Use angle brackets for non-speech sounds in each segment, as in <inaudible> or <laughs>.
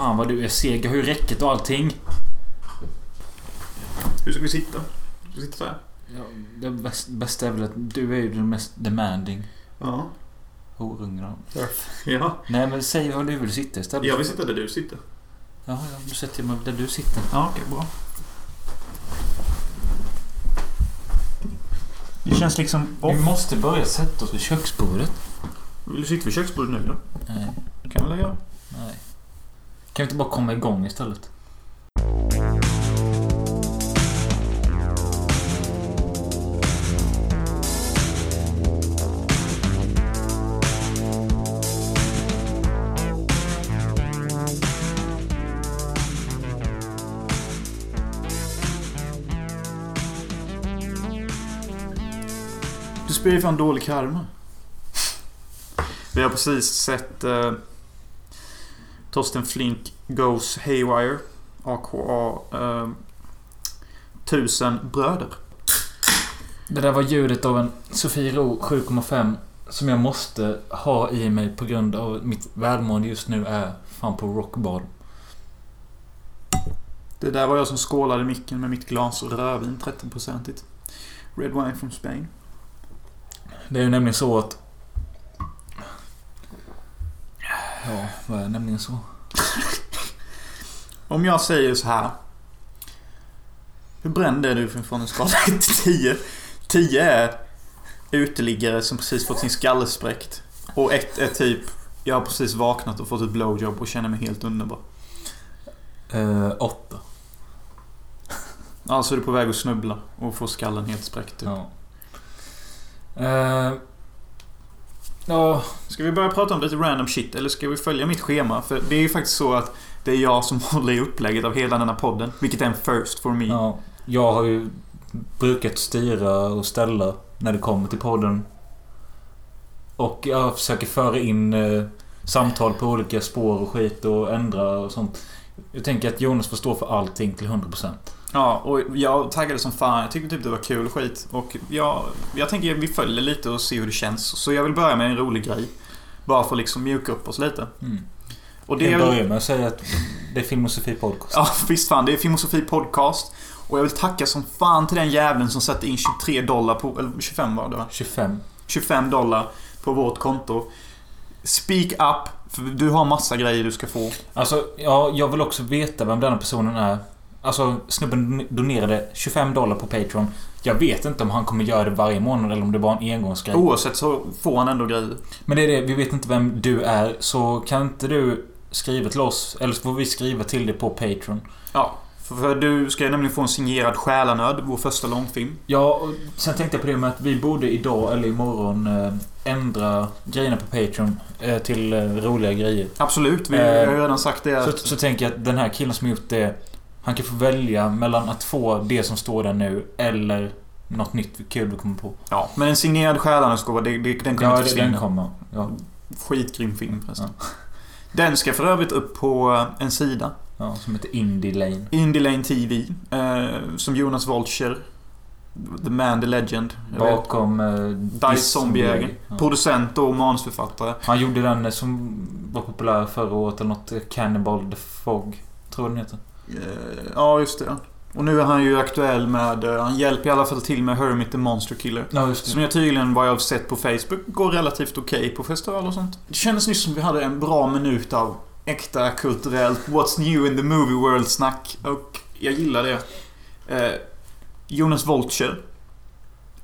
Fan vad du är seg. Jag har ju räcket och allting. Hur ska vi sitta? Ska vi sitta så här? Ja, det bäst, bästa är väl att du är ju den mest demanding Ja. horungen. Ja. Nej men säg var du vill sitta istället. Jag vill sitta där du sitter. Ja, ja, då sätter jag mig där du sitter. Ja, okej. bra. Det känns liksom Vi off. måste börja sätta oss vid köksbordet. Vill du sitta vid köksbordet nu då? Nej, Det kan vi väl göra. Kan vi inte bara komma igång istället? Du spelar ju fan dålig karma. Vi har precis sett eh, Torsten Flink Goes Haywire. AKA eh, Tusen bröder. Det där var ljudet av en Sofiero 7,5 som jag måste ha i mig på grund av mitt välmående just nu är fan på rock bottom. Det där var jag som skålade micken med mitt glas rödvin 13-procentigt. Red wine from Spain. Det är ju nämligen så att... Ja, vad är det nämligen så? <laughs> Om jag säger så här. Hur bränd är du från en skala 1 till 10? 10 är uteliggare som precis fått sin skalle spräckt. Och 1 är typ, jag har precis vaknat och fått ett blowjob och känner mig helt underbar. Eh, åtta. Alltså är du på väg att snubbla och få skallen helt spräckt. Typ. Ja. Eh, ja, Ska vi börja prata om lite random shit eller ska vi följa mitt schema? För det är ju faktiskt så att det är jag som <laughs> håller i upplägget av hela denna podden. Vilket är en first for me. ja. Jag har ju brukat styra och ställa när det kommer till podden. Och jag försöker föra in eh, samtal på olika spår och skit och ändra och sånt. Jag tänker att Jonas får stå för allting till 100%. Ja, och jag taggade som fan. Jag tyckte typ det var kul skit. Och jag, jag tänker att vi följer lite och ser hur det känns. Så jag vill börja med en rolig grej. Bara för att liksom mjuka upp oss lite. Mm. Och Det jag är... börjar med att säga att det är Filmosofi Podcast. Ja, visst fan. Det är Filmosofi Podcast. Och jag vill tacka som fan till den jäveln som satte in 23 dollar på... Eller 25 var det va? 25. 25 dollar på vårt konto. Speak up. För du har massa grejer du ska få. Alltså, ja, jag vill också veta vem denna personen är. Alltså, snubben donerade 25 dollar på Patreon. Jag vet inte om han kommer göra det varje månad eller om det bara är en engångsgrej. Oavsett så får han ändå grejer. Men det är det, vi vet inte vem du är. Så kan inte du skriva till oss? Eller så får vi skriva till dig på Patreon. Ja. För, du ska nämligen få en signerad Själanöd, vår första långfilm. Ja, och sen tänkte jag på det med att vi borde idag eller imorgon eh, ändra grejerna på Patreon eh, till eh, roliga grejer. Absolut, vi har ju redan sagt det. Så, så tänker jag att den här killen som gjort det Han kan få välja mellan att få det som står där nu eller något nytt kul vi kommer på. ja, men en signerad det, den kommer Ja, inte den kommer. Ja, Skitgrym film förresten. <laughs> Den ska för övrigt upp på eh, en sida. ja, som heter Indie Lane. Indie Lane TV. Eh, som Jonas Wolcher. The man, the legend. Bakom eh, Dice Zombiejägaren. Ja. Producent och manusförfattare. Han gjorde den eh, som var populär förra året eller något. Cannibal the Fog. Tror jag den heter. Eh, ja, just det. Och nu är han ju aktuell med... eh, Han hjälper i alla fall till med Hermit the Monster Killer. Ja, just Som jag tydligen, vad jag har sett på Facebook, går relativt okej på festival och sånt. Det kändes nyss som vi hade en bra minut av äkta kulturellt What's new in the movie world-snack. Och jag gillar det. Eh, Jonas Vulture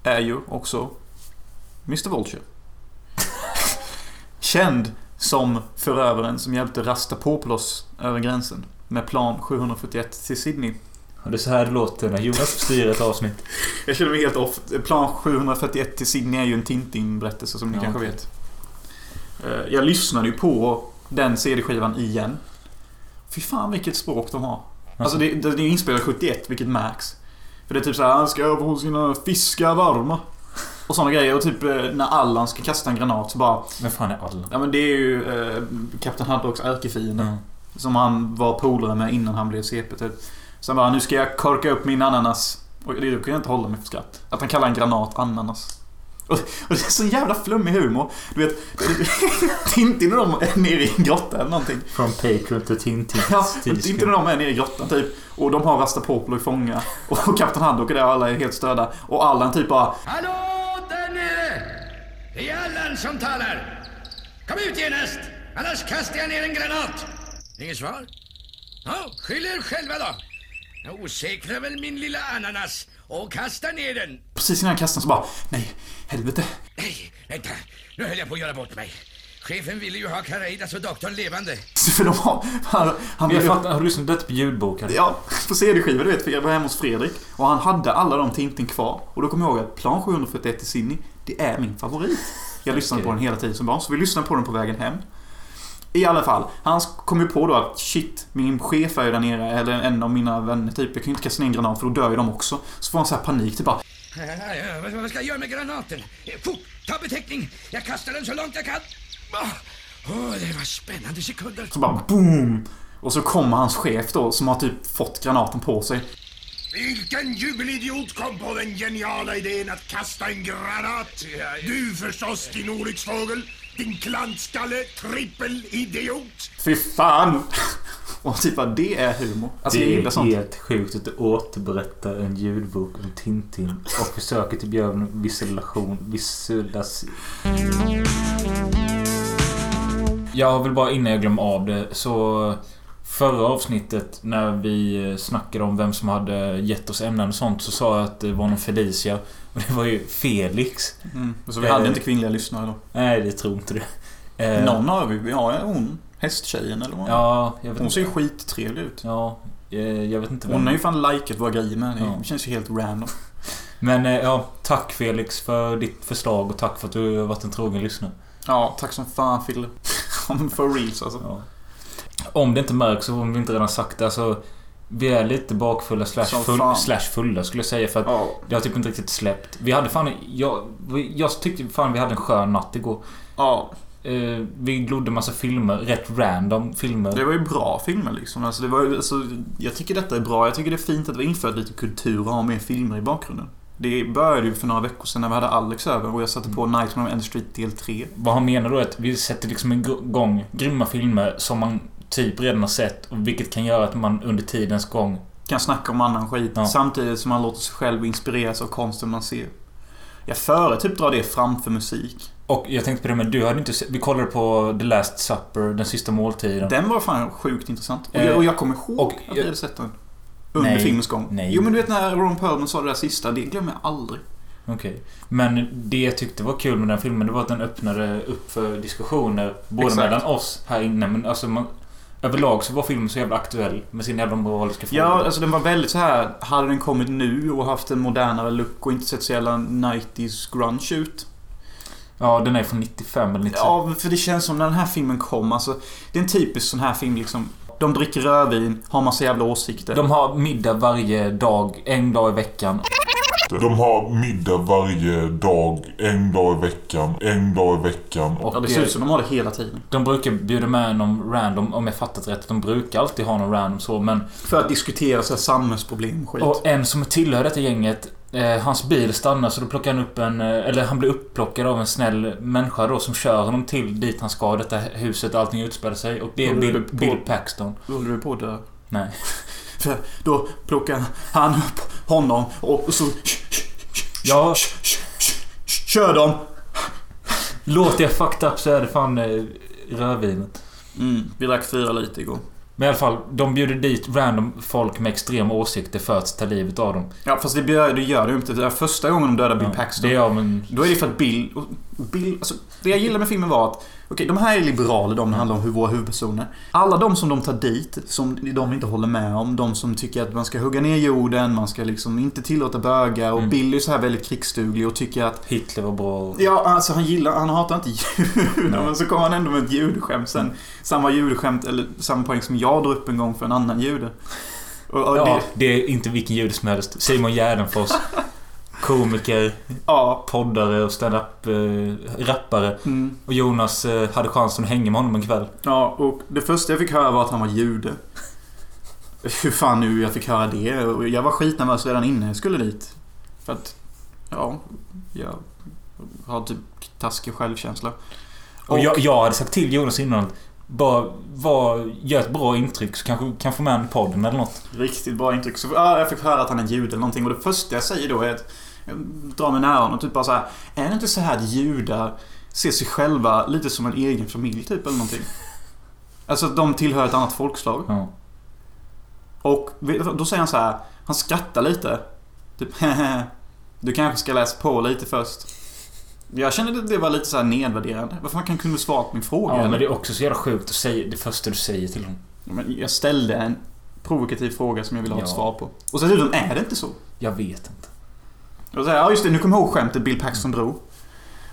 är ju också Mr Vulture. <laughs> Känd som förövaren som hjälpte Rastapopoulos över gränsen med plan 741 till Sydney. Och det är så här det låter när Jonas styr ett avsnitt. Jag känner mig helt off. Plan 741 till Sydney är ju en Tintin-berättelse som ni Ja, kanske okej. vet. Eh, Jag lyssnade ju på den CD-skivan igen. Fy fan vilket språk de har. Alltså det, det är ju inspelat 71, vilket märks. För det är typ så här, han ska få sina fiskar varma. Och sådana grejer. Och typ eh, när Allan ska kasta en granat så bara... Vem fan är alla? Ja men det är ju eh, Kapten Haddoks ärkefiende. Ja. Som han var polare med innan han blev CP typ. Sen bara, nu ska jag korka upp min ananas. Och det kan jag inte hålla mig för skratt. Att han kallar en granat ananas. Och, och det är så jävla flummig humor. Du vet, <laughs> Tintin och de är nere i en grotta eller någonting. Från Patreon till Tintin. Ja, Tintin och de är nere i grottan typ. Och de har Rastapopolo i fånga. Och <laughs> Kapten Haddock är där och alla är helt störda. Och Allan typ bara Hallå där nere! Det är Allan som talar. Kom ut genast, annars kastar jag ner en granat. Inget svar? Ja, skyll er själva då. Jag osäkrar väl min lilla ananas och kastar ner den. Precis innan jag kastar så bara Nej, helvete. Nej, vänta. Nu höll jag på att göra bort mig. Chefen ville ju ha Kareidas och doktorn levande. För de har... Han, han har du lyssnat på detta på ljudboken? Ja, på CD-skiva du vet. för Jag var hemma hos Fredrik. Och han hade alla de Tintin kvar. Och då kom jag ihåg att Plan 741 i Sydney, det är min favorit. Jag lyssnade på den hela tiden som barn. Så vi lyssnade på den på vägen hem. I alla fall, han kom ju på då att shit, min chef är ju där nere, eller en av mina vänner typ. Jag kan ju inte kasta ner en granat för då dör ju de också. Så får han så här panik, typ bara Ja, ja, Vad ska jag göra med granaten? Fort, ta beteckning. Jag kastar den så långt jag kan. Åh, åh, det var spännande sekunder. Så bara boom! Och så kommer hans chef då som har typ fått granaten på sig. Vilken jubelidiot kom på den geniala idén att kasta en granat? Du förstås, din olycksfågel. Din klantskalle, trippelidiot. Fy fan! Och typ bara, det är humor. Alltså det är sånt. helt sjukt att du återberättar en ljudbok om Tintin och försöker typ göra en visualisation, visualis... Jag vill bara innan jag glömmer av det så Förra avsnittet när vi snackade om vem som hade gett oss ämnen och sånt så sa jag att det var någon Felicia och det var ju Felix. Mm. Så vi hade Eh, inte kvinnliga lyssnare då. Nej, det tror inte det. Eh, Någon har vi. Vi har ju hon. Hästtjejen eller vad Ja, jag vet Hon ser ju inte. skittrevlig ut. Ja, eh, jag vet inte vem. Hon har ju fan likat våra grejer med. Det Ja. känns ju helt random. Men eh, ja, tack Felix för ditt förslag och tack för att du har varit en trogen lyssnare. Ja, tack som fan Fille. <laughs> For reals alltså. Ja. Om det inte märks så har vi inte redan sagt det. Alltså, vi är lite bakfulla slash, full, slash fulla skulle jag säga. För att Ja. det har typ inte riktigt släppt. Vi hade fan... Jag, jag tyckte fan vi hade en skön natt igår. ja. Eh, vi glodde massa filmer. Rätt random filmer. Det var ju bra filmer liksom. Alltså, det var, alltså, jag tycker detta är bra. Jag tycker det är fint att vi infört lite kultur och har mer filmer i bakgrunden. Det började ju för några veckor sedan när vi hade Alex över och jag satte på Nightmare on Elm Street del 3. Vad han menar då är att vi sätter liksom igång grymma filmer som man typ redan har sett. Och vilket kan göra att man under tidens gång... Kan snacka om annan skit Ja. samtidigt som man låter sig själv inspireras av konsten man ser. Jag före typ drar det framför musik. Och jag tänkte på det men du hade inte sett... Vi kollade på The Last Supper, Den sista måltiden. Den var fan sjukt intressant. Och, Eh, jag, och jag kommer ihåg och att jag- vi hade sett den. Under Nej, filmens gång. nej. Jo men du vet när Ron Perlman sa det där sista, det glömmer jag aldrig. Okej. Men det jag tyckte var kul med den filmen, det var att den öppnade upp för diskussioner. Både Exakt. mellan oss här inne, men alltså man... Överlag så var filmen så jävla aktuell med sin jävla moraliska frågor. Ja, alltså den var väldigt så här. Hade den kommit nu och haft en modernare look och inte sett så jävla 90s grunge ut. ja, den är från 95 eller 96. Ja, för det känns som när den här filmen kom, alltså. Det är en typisk sån här film liksom. De dricker rödvin, har massa jävla åsikter. De har middag varje dag, en dag i veckan. De har middag varje dag, en dag i veckan, en dag i veckan. Och ja, det ser ut som de har det hela tiden. de brukar bjuda med någon random, om jag fattat rätt. De brukar alltid ha någon random så, men... För att diskutera så här samhällsproblem och skit. Och en som tillhör detta gänget Eh, hans bil stannar så då plockar han upp en... eh, Eller han blir upplockad av en snäll människa då som kör honom till dit han ska. Detta huset allting utspelar sig. Och det är Bill, Bill Paxton. Håller du på att dö? Nej. För då plockar han upp honom och så... Ja. Kör dem! Låter jag fucked up så är det fan eh, rödvinet. Mm, vi drack fyra lite igår. Men i alla fall, de bjuder dit random folk med extrema åsikter för att ta livet av dem. Ja, fast det, gör- det gör det ju inte. Det är första gången de dödar Bill Ja, Paxton. Det gör men... Då är det för att Bill... Bill alltså, det jag gillar med filmen var att... Okej, de här är liberaler, de det handlar om hur våra huvudpersoner. Alla de som de tar dit, som de inte håller med om. De som tycker att man ska hugga ner jorden, man ska liksom inte tillåta bögar. Och Mm. Bill är så här väldigt krigsduglig och tycker att... Hitler var bra och... Ja, alltså han gillar... Han hatar inte judar. Men så kommer han ändå med ett judeskämt sen. Samma judeskämt, eller samma poäng som jag drog upp en gång för en annan jude. Och, och Ja, det, det är inte vilken jude som helst. Simon Gärdenfors. <laughs> Komiker, ja. poddare och stand-up eh, rappare. Mm. Och Jonas eh, hade chansen att hänga med honom en kväll. Ja, och det första jag fick höra var att han var jude. Hur fan nu jag fick höra det? Och Jag var skitnervös redan innan jag skulle dit. För att, ja, jag Har typ taskig självkänsla. Och jag, jag hade sagt till Jonas innan att bara var, gör ett bra intryck så kanske kan få med i podden eller något. Riktigt bra intryck. Så, ja, jag fick höra att han är jude eller någonting och det första jag säger då är att drar mig nära honom och typ bara så här. Är det inte så här att judar ser sig själva lite som en egen familj typ eller någonting? Alltså att de tillhör ett annat folkslag. Ja. Och då säger han så här. Han skrattar lite. Typ Du kanske ska läsa på lite först. Jag kände att det var lite så här nedvärderande. Varför man kan kunde svara på min fråga? Ja, eller? men det är också så jävla sjukt att säga det första du säger till honom. Men jag ställde en provokativ fråga som jag ville ha ett Ja. svar på. Och så dessutom är det inte så. Jag vet inte. Och så här, ja just det, nu kommer jag ihåg skämtet Bill Paxton drog.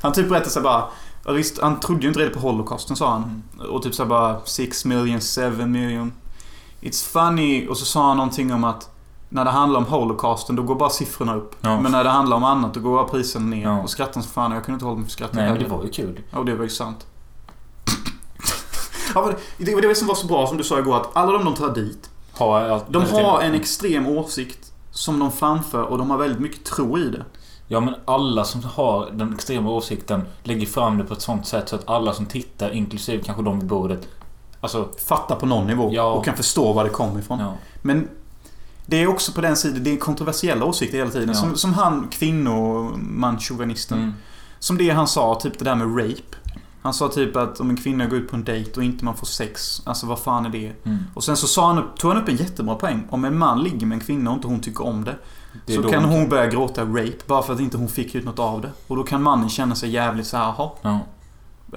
Han typ berättade så här bara... ja, Visst, han trodde ju inte redan på Holocausten sa han. Och typ så bara 6 million, 7 million. It's funny. Och så sa han någonting om att när det handlar om Holocausten då går bara siffrorna upp. Ja. Men när det handlar om annat då går bara priserna ner. Ja. Och skrattade han så fan jag kunde inte hålla mig för skratt. Nej, men det var ju kul. Ja, och det var ju sant. ja, det det var det som var så bra som du sa igår att alla de de tar dit Har allt, de har en extrem åsikt som de framför och de har väldigt mycket tro i det. Ja, men alla som har den extrema åsikten lägger fram det på ett sånt sätt så att alla som tittar, inklusive kanske de vid bordet, alltså... Fattar på någon nivå Ja. och kan förstå var det kommer ifrån. Ja. Men det är också på den sidan, det är kontroversiella åsikter hela tiden. Ja. Som, som han kvinnomanschauvinisten. Mm. Som det han sa, typ det där med rape. Han sa typ att om en kvinna går ut på en dejt och inte man får sex, alltså vad fan är det? Mm. Och sen så sa han tog han upp en jättebra poäng. Om en man ligger med en kvinna och inte hon tycker om det. Det så kan hon börja gråta rape bara för att inte hon fick ut något av det. Och då kan mannen känna sig jävligt så här, jaha. Ja.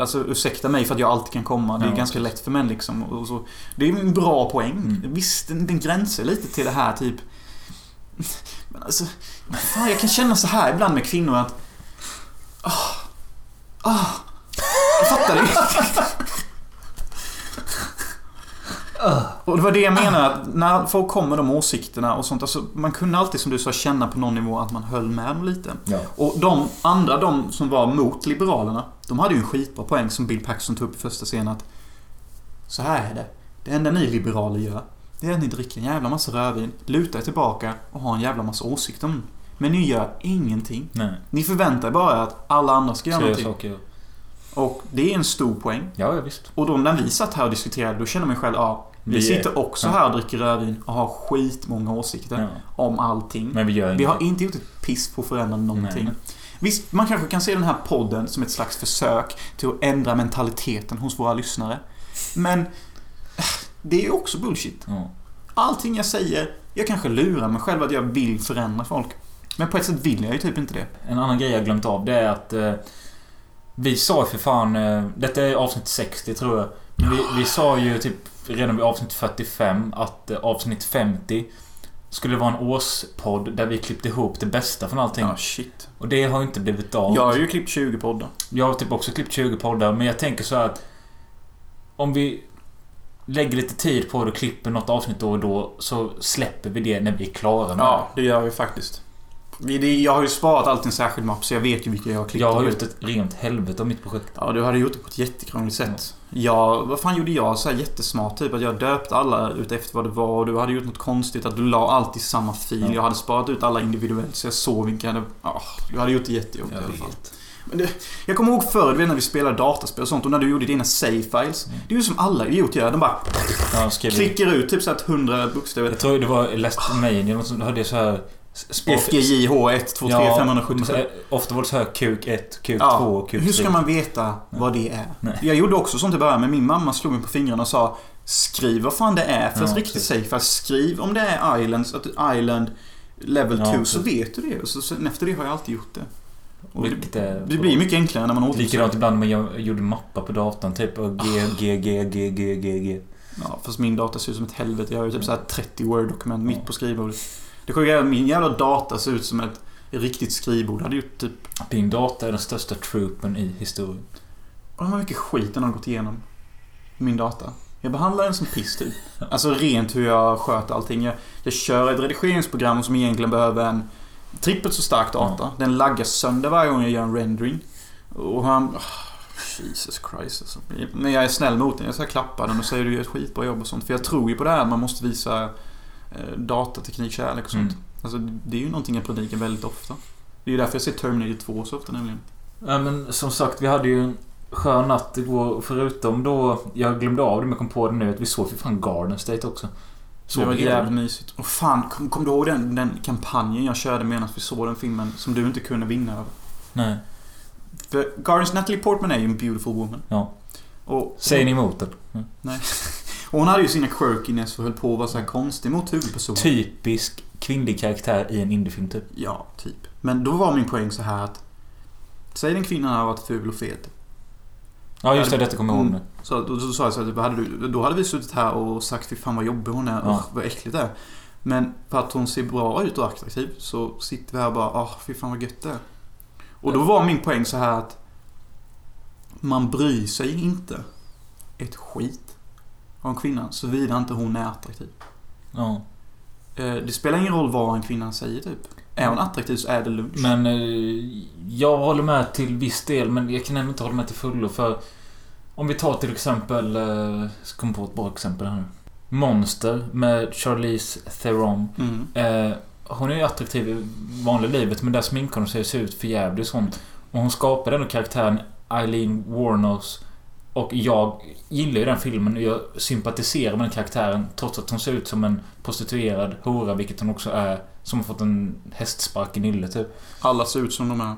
Alltså ursäkta mig för att jag alltid kan komma. Det är Ja, ganska lätt för män liksom. Och så. Det är en bra poäng. Mm. Visst, den, den gränsar lite till det här typ... Men alltså... Fan, jag kan känna så här ibland med kvinnor att... Ah, ah, jag fattar det. Och det var det jag menar, att när folk kommer de åsikterna och sånt. Alltså, man kunde alltid som du sa känna på någon nivå att man höll med dem lite. Ja. Och de andra, de som var mot Liberalerna, de hade ju en skitbra poäng som Bill Paxton tog upp i första scenen att Så här är det. Det enda ni liberaler gör, det är att ni dricker en jävla massa rödvin, lutar er tillbaka och har en jävla massa åsikter om Men ni gör ingenting. Nej. Ni förväntar er bara att alla andra ska göra någonting. saker. Och det är en stor poäng. Ja, ja, visst. Och då när vi satt här och diskuterade, då kände man själv, ja, vi, Vi är- sitter också ja. här och dricker rödvin och har skitmånga åsikter Ja. om allting. Men vi gör Vi har inte gjort ett piss på att förändra någonting. Nej. Visst, man kanske kan se den här podden som ett slags försök till att ändra mentaliteten hos våra lyssnare. Men eh, det är ju också bullshit. Ja. Allting jag säger, jag kanske lurar mig själv att jag vill förändra folk. Men på ett sätt vill jag ju typ inte det. En annan grej jag glömt av det är att eh, Vi sa ju för fan... Eh, detta är avsnitt 60 tror jag. Men vi, vi sa ju typ redan vid avsnitt 45 att eh, avsnitt 50 skulle vara en årspodd där vi klippte ihop det bästa från allting. Ja, shit. Och det har ju inte blivit av. Jag har ju klippt 20 poddar. Jag har typ också klippt 20 poddar, men jag tänker så att om vi lägger lite tid på det och klipper något avsnitt då och då så släpper vi det när vi är klara med Ja, det gör vi faktiskt. Jag har ju sparat allt i en särskild mapp så jag vet ju vilka jag har klippt. Jag har gjort ett rent helvete av mitt projekt. Ja, du hade gjort det på ett jättekrångligt sätt. Ja, vad fan gjorde jag så här jättesmart? Typ att jag döpte alla ut efter vad det var och du hade gjort något konstigt att du la allt i samma fil. Ja. Jag hade sparat ut alla individuellt så jag såg vilka hade... Ja, du hade gjort det jättejobbigt i Jag alla fall. vet. Men det, jag kommer ihåg förr, du vet när vi spelade dataspel och sånt och när du gjorde dina save files. Mm. Det är ju som alla idioter gör. De bara Jag skrev klickar ut typ så att 100 bokstäver. Jag tror det var Last Mania något som hade så här... spår- FGJ, H1, 2, 3, 577. så här, Ofta var det så här kuk 1, kuk 2 Ja, och kuk 3. hur ska man veta vad det är? Nej. Jag gjorde också sånt i början, men min mamma slog mig på fingrarna och sa Skriv vad fan det är för Ja, ett riktigt safe. Fast skriv om det är Islands, att Island Level Ja, 2 så precis. vet du det. Och så, sen efter det har jag alltid gjort det. Det, det blir mycket enklare när man Likadant återförsöker. ibland när jag gjorde mappar på datorn. Typ och G, G, G, G, G, G, G. Ja, fast min data ser ut som ett helvete. Jag har ju typ så här 30 Word-dokument mitt på skrivbordet. Det sjuka är att min jävla data ser ut som ett riktigt skrivbord. Hade gjort typ... Din data är den största troopen i historien. Undrar hur mycket skit den har gått igenom. Min data. Jag behandlar den som piss typ. <laughs> Alltså rent hur jag sköter allting. Jag, jag kör ett redigeringsprogram som egentligen behöver en trippelt så stark data. Den laggar sönder varje gång jag gör en rendering. Och han... Jesus Christ alltså. Men jag är snäll mot den. Jag ska klappa den och säga du gör ett skitbra jobb och sånt. För jag tror ju på det här att man måste visa datateknik, kärlek och sånt. Mm. Alltså det är ju någonting jag predikar väldigt ofta. Det är ju därför jag ser Terminator 2 så ofta nämligen. Ja, men som sagt, vi hade ju en skön natt igår. Förutom då, jag glömde av det men kom på det nu, att vi såg för fan Garden State också. Så det var jävligt mysigt. Och fan, kom, kom du ihåg den, den kampanjen jag körde medan vi såg den filmen som du inte kunde vinna över? Nej. För Gardens Natalie Portman är ju en beautiful woman. Ja. Och, Säger ni emot den? Mm. Nej. <laughs> Och hon hade ju sina quirkiness och höll på att vara så här konstig mot huvudpersonen. Typisk kvinnlig karaktär i en indiefilm typ. Ja, typ. Men då var min poäng så här att... Säg den kvinnan hade varit ful och fet. Ja just det, detta kommer jag ihåg nu. Så då, då sa jag så här, typ, hade du, då hade vi suttit här och sagt fy fan vad jobbig hon är. Ja. Usch, vad äckligt det är. Men för att hon ser bra ut och attraktiv så sitter vi här och bara åh fy fan vad gött det är. Och då var min poäng så här att man bryr sig inte ett skit om kvinnan såvida inte hon är attraktiv. Ja. Eh, Det spelar ingen roll vad en kvinna säger typ. Är hon attraktiv så är det lunch. Men eh, jag håller med till viss del men jag kan ändå inte hålla med till fullo för om vi tar till exempel, eh, jag ska komma på ett bra exempel här nu. Monster med Charlize Theron. Mm. Hon är ju attraktiv i vanliga livet men där sminkar hon sig ser ut för jävligt sånt. Och hon skapade ändå karaktären Eileen Warnos. Och jag gillar ju den filmen och jag sympatiserar med den karaktären trots att hon ser ut som en prostituerad hora, vilket hon också är. Som har fått en hästspark i nyllet typ. Alla ser ut som de är.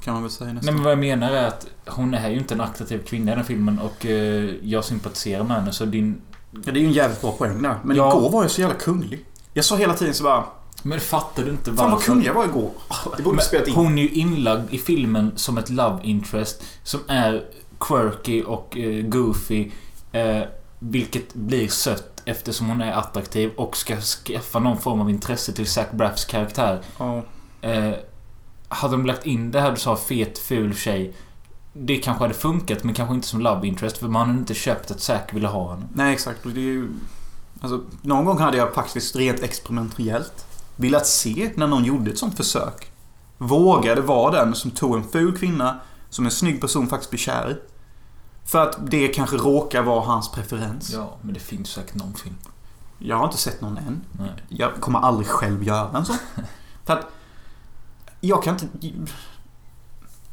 Kan man väl säga Nej nästan. men vad jag menar är att hon är ju inte en attraktiv kvinna i den filmen och eh, jag sympatiserar med henne så din... Ja, det är ju en jävligt bra poäng där. Men Ja. igår var jag så jävla kunglig. Jag sa hela tiden så bara... Men fattar du inte Fan vad kunglig jag var igår. Det borde spelat in. Hon är ju inlagd i filmen som ett love interest som är quirky och eh, goofy. Eh, vilket blir sött eftersom hon är attraktiv och ska skaffa någon form av intresse till Zac Braffs karaktär. Ja. Eh, hade de lagt in det här du sa, fet, ful tjej. Det kanske hade funkat men kanske inte som love interest för man hade inte köpt att Zac ville ha henne. Nej, exakt. Det är ju... Alltså, någon gång hade jag faktiskt rent experimentellt velat se när någon gjorde ett sånt försök. Vågade vara den som tog en ful kvinna som en snygg person faktiskt blir kär i. För att det kanske råkar vara hans preferens. Ja, men det finns säkert någon film. Jag har inte sett någon än. Nej. Jag kommer aldrig själv göra en sån. <laughs> För att... Jag kan inte...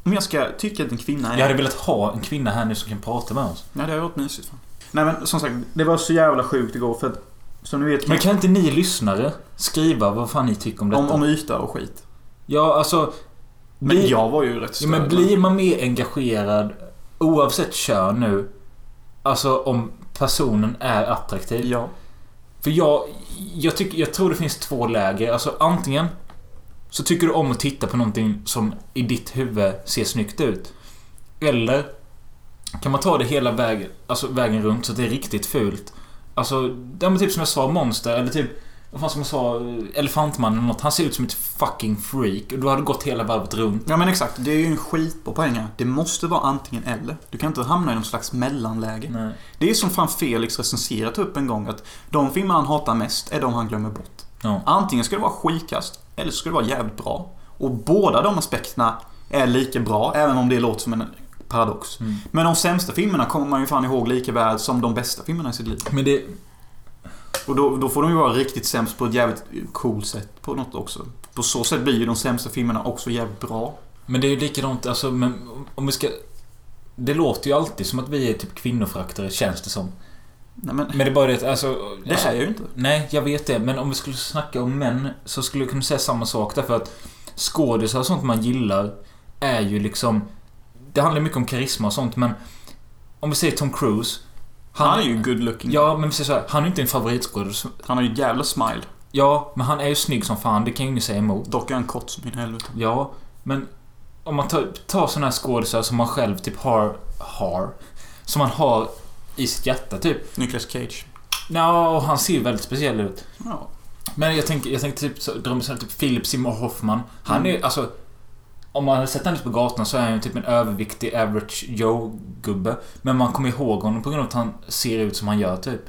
Om jag ska tycka att en kvinna är... Jag hade velat ha en kvinna här nu som kan prata med oss. Nej, det har varit mysigt fan. Nej men som sagt, det var så jävla sjukt igår för att... Som ni vet... Men kan inte ni lyssnare skriva vad fan ni tycker om detta? om, om yta och skit. Ja, alltså... Men blir- jag var ju rätt Ja, störd. men blir man mer engagerad oavsett kön nu? Alltså om personen är attraktiv. Ja. För jag, jag, tycker, jag tror det finns två läger. Alltså antingen så tycker du om att titta på någonting som i ditt huvud ser snyggt ut. Eller kan man ta det hela vägen, alltså vägen runt så att det är riktigt fult. Alltså, ja, men typ som jag sa, Monster eller typ vad fan som jag sa, Elefantmannen eller något. Han ser ut som ett fucking freak. Och du hade gått hela varvet runt. Ja men exakt, det är ju en skit på här. Det måste vara antingen eller. Du kan inte hamna i någon slags mellanläge. Nej. Det är som fan Felix recenserat upp en gång att de filmer han hatar mest är de han glömmer bort. Ja. Antingen ska det vara skitkast eller så ska det vara jävligt bra. Och båda de aspekterna är lika bra, även om det låter som en paradox. Mm. Men de sämsta filmerna kommer man ju fan ihåg lika väl som de bästa filmerna i sitt liv. Men det... Och då, då får de ju vara riktigt sämst på ett jävligt coolt sätt på något också. På så sätt blir ju de sämsta filmerna också jävligt bra. Men det är ju likadant, alltså men om vi ska... Det låter ju alltid som att vi är typ kvinnoföraktare, känns det som. Nej men, Men det är bara det att, alltså... det alltså, är jag ju inte. Nej, jag vet det. Men om vi skulle snacka om män så skulle jag kunna säga samma sak därför att skådisar och sånt man gillar är ju liksom... Det handlar mycket om karisma och sånt men... Om vi säger Tom Cruise. Han är ju good looking. Ja, men säger så här, Han är inte en favoritskådis. Han har ju ett jävla smile. Ja, men han är ju snygg som fan. Det kan ju ingen säga emot. Dock är han kort som in helvete. Ja, men... Om man tar, tar såna här skådisar som man själv typ har... Har? Som man har i sitt hjärta typ. Nicolas Cage. Ja, han ser ju väldigt speciell ut. Ja. Men jag tänker, jag tänker typ, här, typ Philip Seymour Hoffman. Han Mm. är alltså... Om man hade sett honom på gatan så är han ju typ en överviktig average Joe-gubbe. Men man kommer ihåg honom på grund av att han ser ut som han gör typ.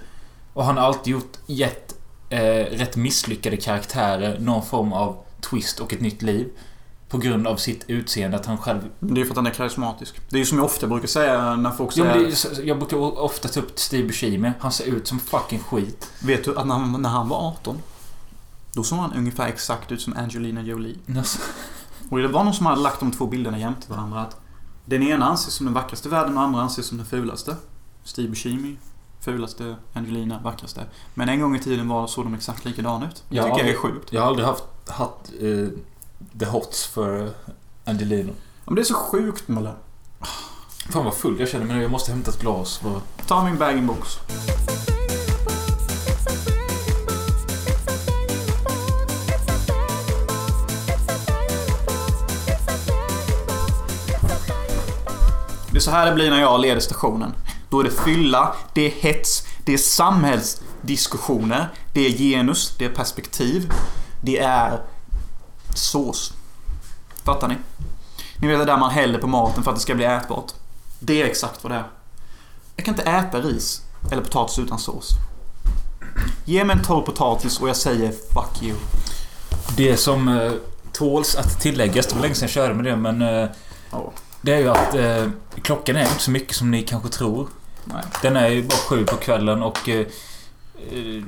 Och han har alltid gjort gett eh, rätt misslyckade karaktärer någon form av twist och ett nytt liv. På grund av sitt utseende, att han själv... Det är för att han är karismatisk. Det är ju som jag ofta brukar säga när folk säger... det, är jag brukar ofta ta upp Steve Buscemi. Han ser ut som fucking skit. Vet du att när han, när han var 18 Då såg han ungefär exakt ut som Angelina Jolie. Alltså, Och det var någon som hade lagt de två bilderna jämte varandra att Den ena anses som den vackraste i världen och den andra anses som den fulaste. Steve Buscemi, fulaste. Angelina, vackraste. Men en gång i tiden var såg de exakt likadana ut. Det Ja, tycker jag är sjukt. Jag har aldrig haft, haft eh, the hots för Angelina. Ja, Men det är så sjukt Mulle. Fan vad full jag känner mig nu. Jag måste hämta ett glas. För... Ta min bag-in-box. Det är så här det blir när jag leder stationen. Då är det fylla, det är hets, det är samhällsdiskussioner, det är genus, det är perspektiv, det är sås. Fattar ni? Ni vet det där man häller på maten för att det ska bli ätbart. Det är exakt vad det är. Jag kan inte äta ris eller potatis utan sås. Ge mig en torr potatis och jag säger fuck you. Det som eh, tåls att tilläggas, det var länge sedan jag körde med det men... Eh, Ja. Det är ju att eh, klockan är inte så mycket som ni kanske tror. Nej. Den är ju bara sju på kvällen och... Eh, eh,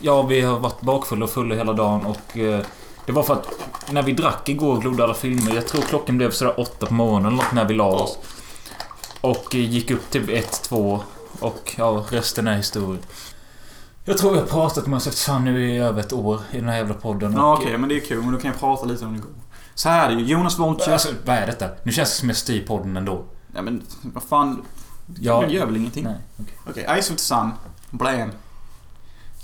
ja, vi har varit bakfulla och fulla hela dagen och... Eh, det var för att när vi drack igår och glodde alla filmer. Jag tror klockan blev sådär åtta på morgonen eller något när vi la oss. Och eh, gick upp till ett, två och ja, resten är historia. Jag tror jag har pratat med oss eftersom nu i över ett år i den här jävla podden. Ja, okej, men det är kul. Men då kan jag prata lite om det går. Så här är det ju. Jonas Woltjer... Alltså, vad är detta? Nu känns det som jag styr podden ändå. Ja, men vad fan. Ja. Det gör väl ingenting? Nej, okej. Okej, Ice of the Sun. Blam.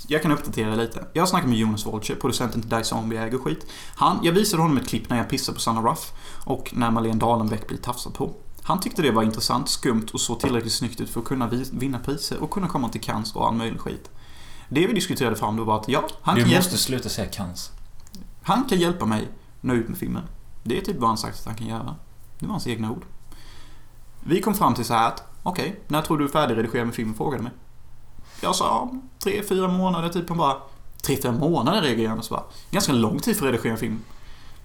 Jag kan uppdatera lite. Jag har snackat med Jonas Woltjer, producenten till Die Zombie äger skit. Han, jag visade honom ett klipp när jag pissade på Sanna Ruff och när Marlene Dalenbeck blir tafsad på. Han tyckte det var intressant, skumt och så tillräckligt snyggt ut för att kunna vi- vinna priser och kunna komma till Cannes och all möjlig skit. Det vi diskuterade fram då var att ja, han Du kan, måste hjälpa, sluta säga kans. han kan hjälpa mig nå ut med filmen. Det är typ vad han sagt att han kan göra. Det var hans egna ord. Vi kom fram till så här att, okej, när tror du är färdigredigerad med filmen? Frågade mig. Jag sa, tre, fyra månader typ. Han bara, tre, fyra månader redigerar han. Så bara, ganska lång tid för att redigera en film.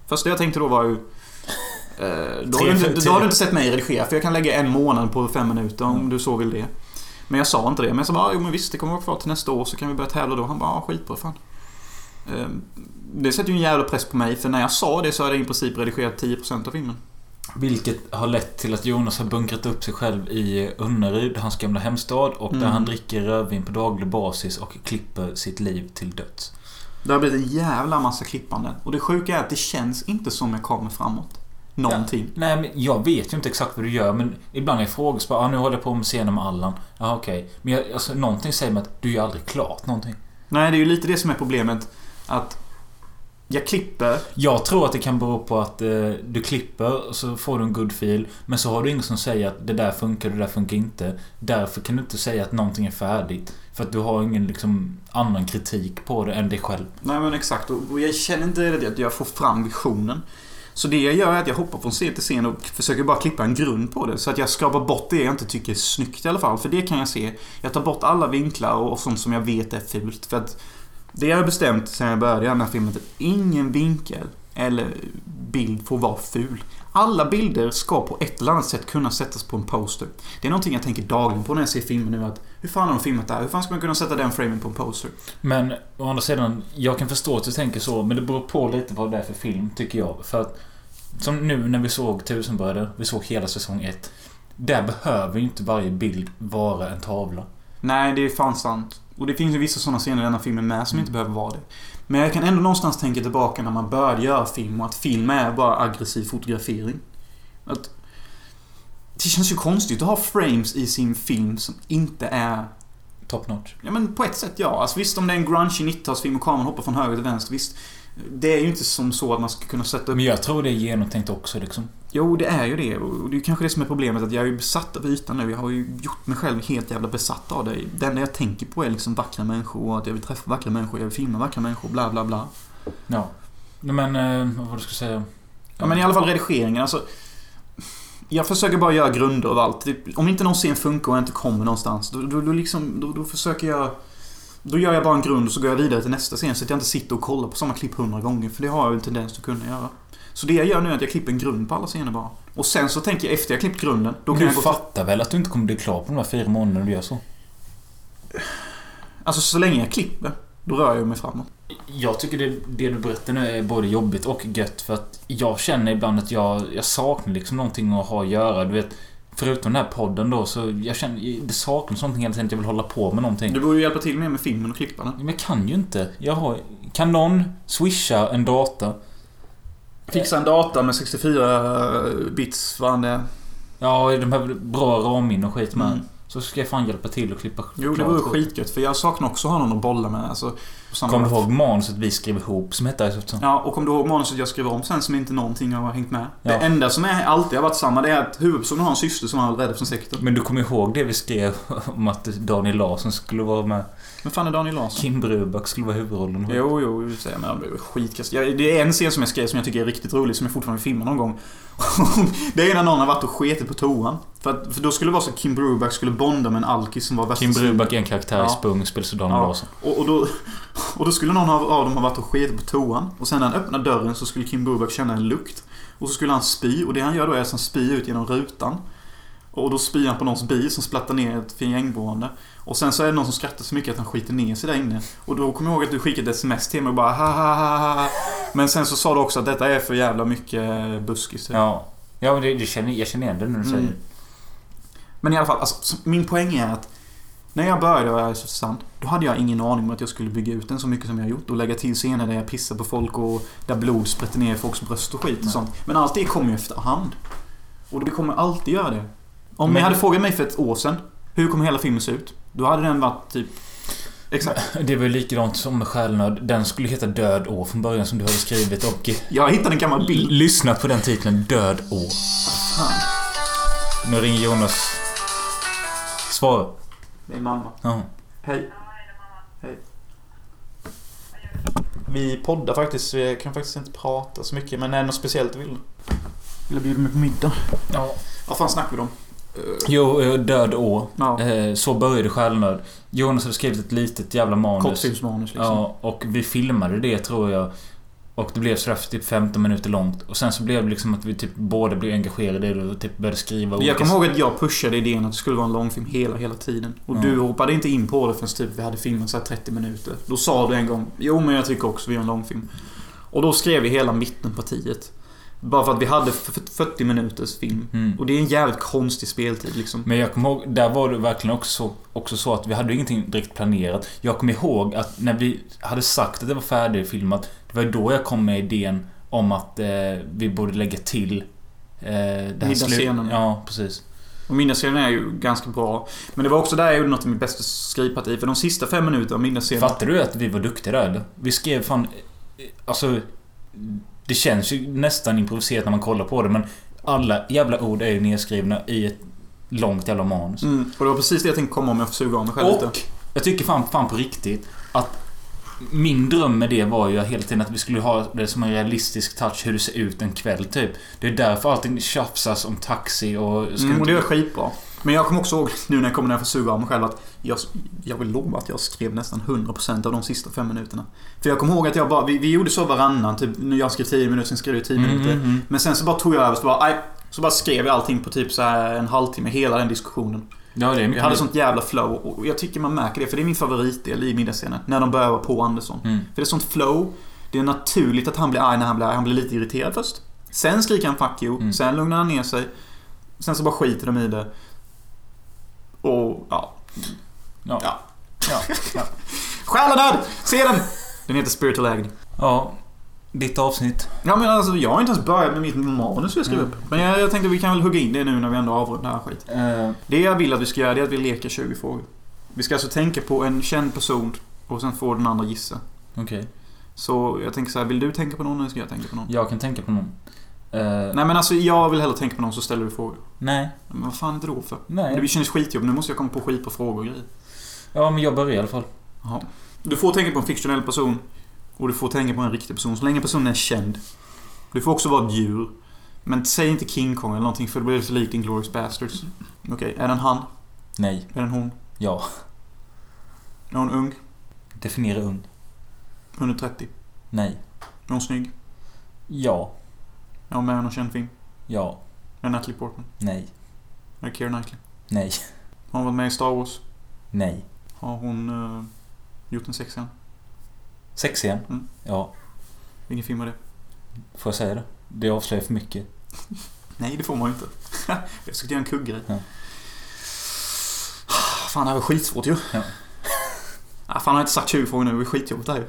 Första jag tänkte då var ju, eh, då, har du inte, då har du inte sett mig redigera, för jag kan lägga en månad på fem minuter om Mm. du så vill det. Men jag sa inte det. Men jag sa bara, jo men visst, det kommer vara kvar till nästa år så kan vi börja tävla då. Han bara, ja skitbra fan. Eh, Det sätter ju en jävla press på mig, för när jag sa det så hade jag i princip redigerat 10% av filmen. Vilket har lett till att Jonas har bunkrat upp sig själv i Önneryd, hans gamla hemstad. Och där Mm. han dricker rödvin på daglig basis och klipper sitt liv till döds. Det har blivit en jävla massa klippande. Och det sjuka är att det känns inte som jag kommer framåt. Någonting. Nej, men jag vet ju inte exakt vad du gör. Men ibland är så bara, ah, nu håller jag på med scenen med Allan. Ja, okej. Men jag, alltså, någonting säger mig att du gör aldrig klart någonting. Nej, det är ju lite det som är problemet. Att jag klipper. Jag tror att det kan bero på att eh, du klipper och så får du en good feel. Men så har du ingen som säger att det där funkar, det där funkar inte. Därför kan du inte säga att någonting är färdigt. För att du har ingen liksom, annan kritik på det än dig själv. Nej men exakt. Och och jag känner inte det att jag får fram visionen. Så det jag gör är att jag hoppar från scen till scen och försöker bara klippa en grund på det. Så att jag skrapar bort det jag inte tycker är snyggt i alla fall. För det kan jag se. Jag tar bort alla vinklar och och sånt som jag vet är fult. För att det jag har bestämt sen jag började den här filmen är att ingen vinkel eller bild får vara ful. Alla bilder ska på ett eller annat sätt kunna sättas på en poster. Det är någonting jag tänker dagligen på när jag ser filmer nu. Att hur fan har de filmat det här? Hur fan ska man kunna sätta den framen på en poster? Men å andra sidan, jag kan förstå att du tänker så. Men det beror på lite vad det är för film, tycker jag. För att som nu när vi såg Tusenbröder, vi såg hela säsong 1. Där behöver ju inte varje bild vara en tavla. Nej, det är fan sant. Och det finns ju vissa sådana scener i den här filmen med som inte behöver vara det. Men jag kan ändå någonstans tänka tillbaka när man började göra film och att film är bara aggressiv fotografering. Att det känns ju konstigt att ha frames i sin film som inte är... Top notch. Ja men på ett sätt ja. Alltså visst om det är en grungy 90-talsfilm och kameran hoppar från höger till vänster, visst. Det är ju inte som så att man ska kunna sätta upp... Men jag tror det är genomtänkt också liksom. Jo, det är ju det. Och det är kanske det som är problemet. Att jag är ju besatt av ytan nu. Jag har ju gjort mig själv helt jävla besatt av det. Det enda jag tänker på är liksom vackra människor och att jag vill träffa vackra människor. Jag vill filma vackra människor. Bla, bla, bla. Ja. Men, eh, vad var det ska säga? Ja, men i alla fall redigeringen. Alltså, jag försöker bara göra grunder av allt. Om inte någon scen funkar och jag inte kommer någonstans. Då, då, då, liksom, då, då försöker jag... Då gör jag bara en grund och så går jag vidare till nästa scen. Så att jag inte sitter och kollar på samma klipp hundra gånger. För det har jag ju en tendens att kunna göra. Så det jag gör nu är att jag klipper en grund på alla scener bara. Och sen så tänker jag efter jag klippt grunden. Då kan du jag gå fattar väl att du inte kommer bli klar på de här fyra månaderna du gör så? Alltså så länge jag klipper. Då rör jag mig framåt. Jag tycker det, det du berättar nu är både jobbigt och gött för att jag känner ibland att jag, jag saknar liksom någonting att ha att göra. Du vet, förutom den här podden då så jag känner det saknas någonting hela tiden. att Jag vill hålla på med någonting. Du borde ju hjälpa till mer med filmen och klippa den. Men jag kan ju inte. Jag har, kan någon swisha en data? Fixa en data med 64 bits vad det. Ja, de här bra ramminnen och skit med. Mm. Så ska jag fan hjälpa till och klippa Jo, det vore skit. skitgött. För jag saknar också att ha någon att bolla med. Alltså, Kommer du ihåg manuset vi skrev ihop som hette Sun? Ja, och kommer du ihåg manuset jag skrev om sen som inte någonting har hängt med? Ja. Det enda som är, alltid har varit samma det är att huvudpersonen har en syster som han är rädd för sektorn. Men du kommer ihåg det vi skrev om att Daniel Larsson skulle vara med? Men fan är Daniel Larsson? Kim Bruback skulle vara huvudrollen. Jo, jo, det säger jag, men det är skitkast. Det är en scen som jag skrev som jag tycker är riktigt rolig, som jag fortfarande filmar någon gång. <laughs> det är när någon har varit och skitit på toan. För, att, för då skulle det vara så att Kim Bruback skulle bonda med en alkis som var värsta Kim Bruback är en karaktär Ja. i Spung, spelas av Daniel Ja. Larsson. Och, och, då, <laughs> och då skulle någon av, av dem ha varit och skitit på toan. Och sen när han öppnar dörren så skulle Kim Bruback känna en lukt. Och så skulle han spy. Och det han gör då är att han spyr ut genom rutan. Och då spyr han på någons bil som splattar ner ett gängboende. Och sen så är det någon som skrattar så mycket att han skiter ner sig där inne. Och då kommer jag ihåg att du skickade ett sms till mig och bara ha ha ha ha. Men sen så sa du också att detta är för jävla mycket buskis. typ. Ja. Ja, men det, det känner, jag känner igen det när du säger Mm. Men i alla fall, alltså, så- min poäng är att när jag började vara i Sand, då hade jag ingen aning om att jag skulle bygga ut den så mycket som jag har gjort och lägga till scener där jag pissar på folk och där blod sprätter ner i folks bröst och skit och Nej. sånt. Men allt det kommer ju efterhand. Och det kommer alltid göra det. Om Men- ni hade frågat mig för ett år sedan, hur kommer hela filmen se ut? Då hade den varit typ... Exakt. <laughs> Det var ju likadant som med Själnöd. Den skulle heta Död år från början som du hade skrivit och... Jag hittade en gammal bild. Lyssna på den titeln, Död år. Fan, Nu ringer Jonas. Svara. det är mamma. Ja. Hej. Hej. Vi poddar faktiskt, så jag kan faktiskt inte prata så mycket. Men är det något speciellt du vill? Vill du bjuda mig på middag? ja. Vad fan snackar vi om? Jo, eh, Död år. Ja. Eh, Så började Själnöd. Jonas hade skrivit ett litet jävla manus. Kortfilmsmanus liksom. Ja, och vi filmade det tror jag. Och det blev sådär typ 15 minuter långt. Och sen så blev det liksom att vi typ båda blev engagerade i det och typ började skriva Jag kommer ihåg att jag pushade idén att det skulle vara en långfilm hela, hela tiden. Och Ja. du hoppade inte in på det förrän typ vi hade filmat så här 30 minuter. Då sa du en gång Jo men jag tycker också vi gör en långfilm. Och då skrev vi hela mittenpartiet. Bara för att vi hade f- f- 40 minuters film. Mm. Och det är en jävligt konstig speltid liksom. Men jag kommer ihåg, där var det verkligen också så, också så att vi hade ingenting direkt planerat. Jag kommer ihåg att när vi hade sagt att det var färdigfilmat, det var då jag kom med idén om att eh, vi borde lägga till eh, Middagsscenen. Ja, precis. Och middagsscenen är ju ganska bra. Men det var också där jag gjorde något av mitt bästa skrivparti. För de sista fem minuterna av middagsscenen... Fattar du att vi var duktiga där eller? Vi skrev fan... eh, Alltså... Det känns ju nästan improviserat när man kollar på det men alla jävla ord är ju nedskrivna i ett långt jävla manus. Mm, och det var precis det jag tänkte komma om jag får suga av mig själv lite. Och jag tycker fan, fan på riktigt att min dröm med det var ju hela tiden att vi skulle ha det som en realistisk touch hur det ser ut en kväll typ. Det är därför allting tjafsas om taxi och... Mm, och det är skitbra. Men jag kommer också ihåg nu när jag kommer jag får suga av mig själv att jag, jag vill lova att jag skrev nästan 100% av de sista fem minuterna. För jag kommer ihåg att jag bara, vi, vi gjorde så varannan, typ när jag skrev 10 minuter, sen skrev du 10 Mm, minuter. mm, mm. Men sen så bara tog jag över, så bara, aj, så bara skrev jag allting på typ så här en halvtimme, hela den diskussionen. Ja, det är Jag hade sånt jävla flow och jag tycker man märker det, för det är min favoritdel i middagsscenen. När de börjar på Andersson. Mm. För det är sånt flow. Det är naturligt att han blir arg när han blir arg. Han blir lite irriterad först. Sen skriker han 'fuck you' Mm. Sen lugnar han ner sig. Sen så bara skiter de i det. Och, ja. Ja. Ja. Ja. ja. Själadöd! Se den! Den heter Spiritual Agony. ja. Ditt avsnitt. Ja men alltså jag har inte ens börjat med mitt manus jag skrev Mm. upp. Men jag, jag tänkte vi kan väl hugga in det nu när vi ändå avrundar här skit. Eh, Det jag vill att vi ska göra det är att vi leker 20 frågor. Vi ska alltså tänka på en känd person och sen får den andra gissa. Okej. Så jag tänker så här, vill du tänka på någon eller ska jag tänka på någon? Jag kan tänka på någon. Eh, Nej men alltså jag vill hellre tänka på någon så ställer du frågor. nej. Men vad fan är det då för? Nej. Det känns skitjobb. Nu måste jag komma på skit på frågor och grejer. Ja, men jag börjar i alla fall. Jaha. Du får tänka på en fiktionell person. Och du får tänka på en riktig person. Så länge personen är känd. Du får också vara ett djur. Men säg inte King Kong eller någonting för det blir så likt Inglourious Basterds. Okej, är den han? Nej. Är den hon? Ja. Är hon ung? Definiera ung. Under 30? Nej. Är hon snygg? Ja. Hon med någon känd film? Ja. Är det Natalie Portman? Nej. Är det Keira Knightley? Nej. Har hon varit med i Star Wars? Nej. Har hon uh, gjort en sexscen? Sex igen? Mm. Ja. Vilken film var det? Får jag säga det? Det avslöjar för mycket. <laughs> Nej, det får man ju inte. <laughs> jag ska göra en kuggrej. Ja. Fan, det här var skitsvårt ju. Ja. Ah, fan, jag har inte sagt 20 frågor nu. Det är skitjobbigt det här.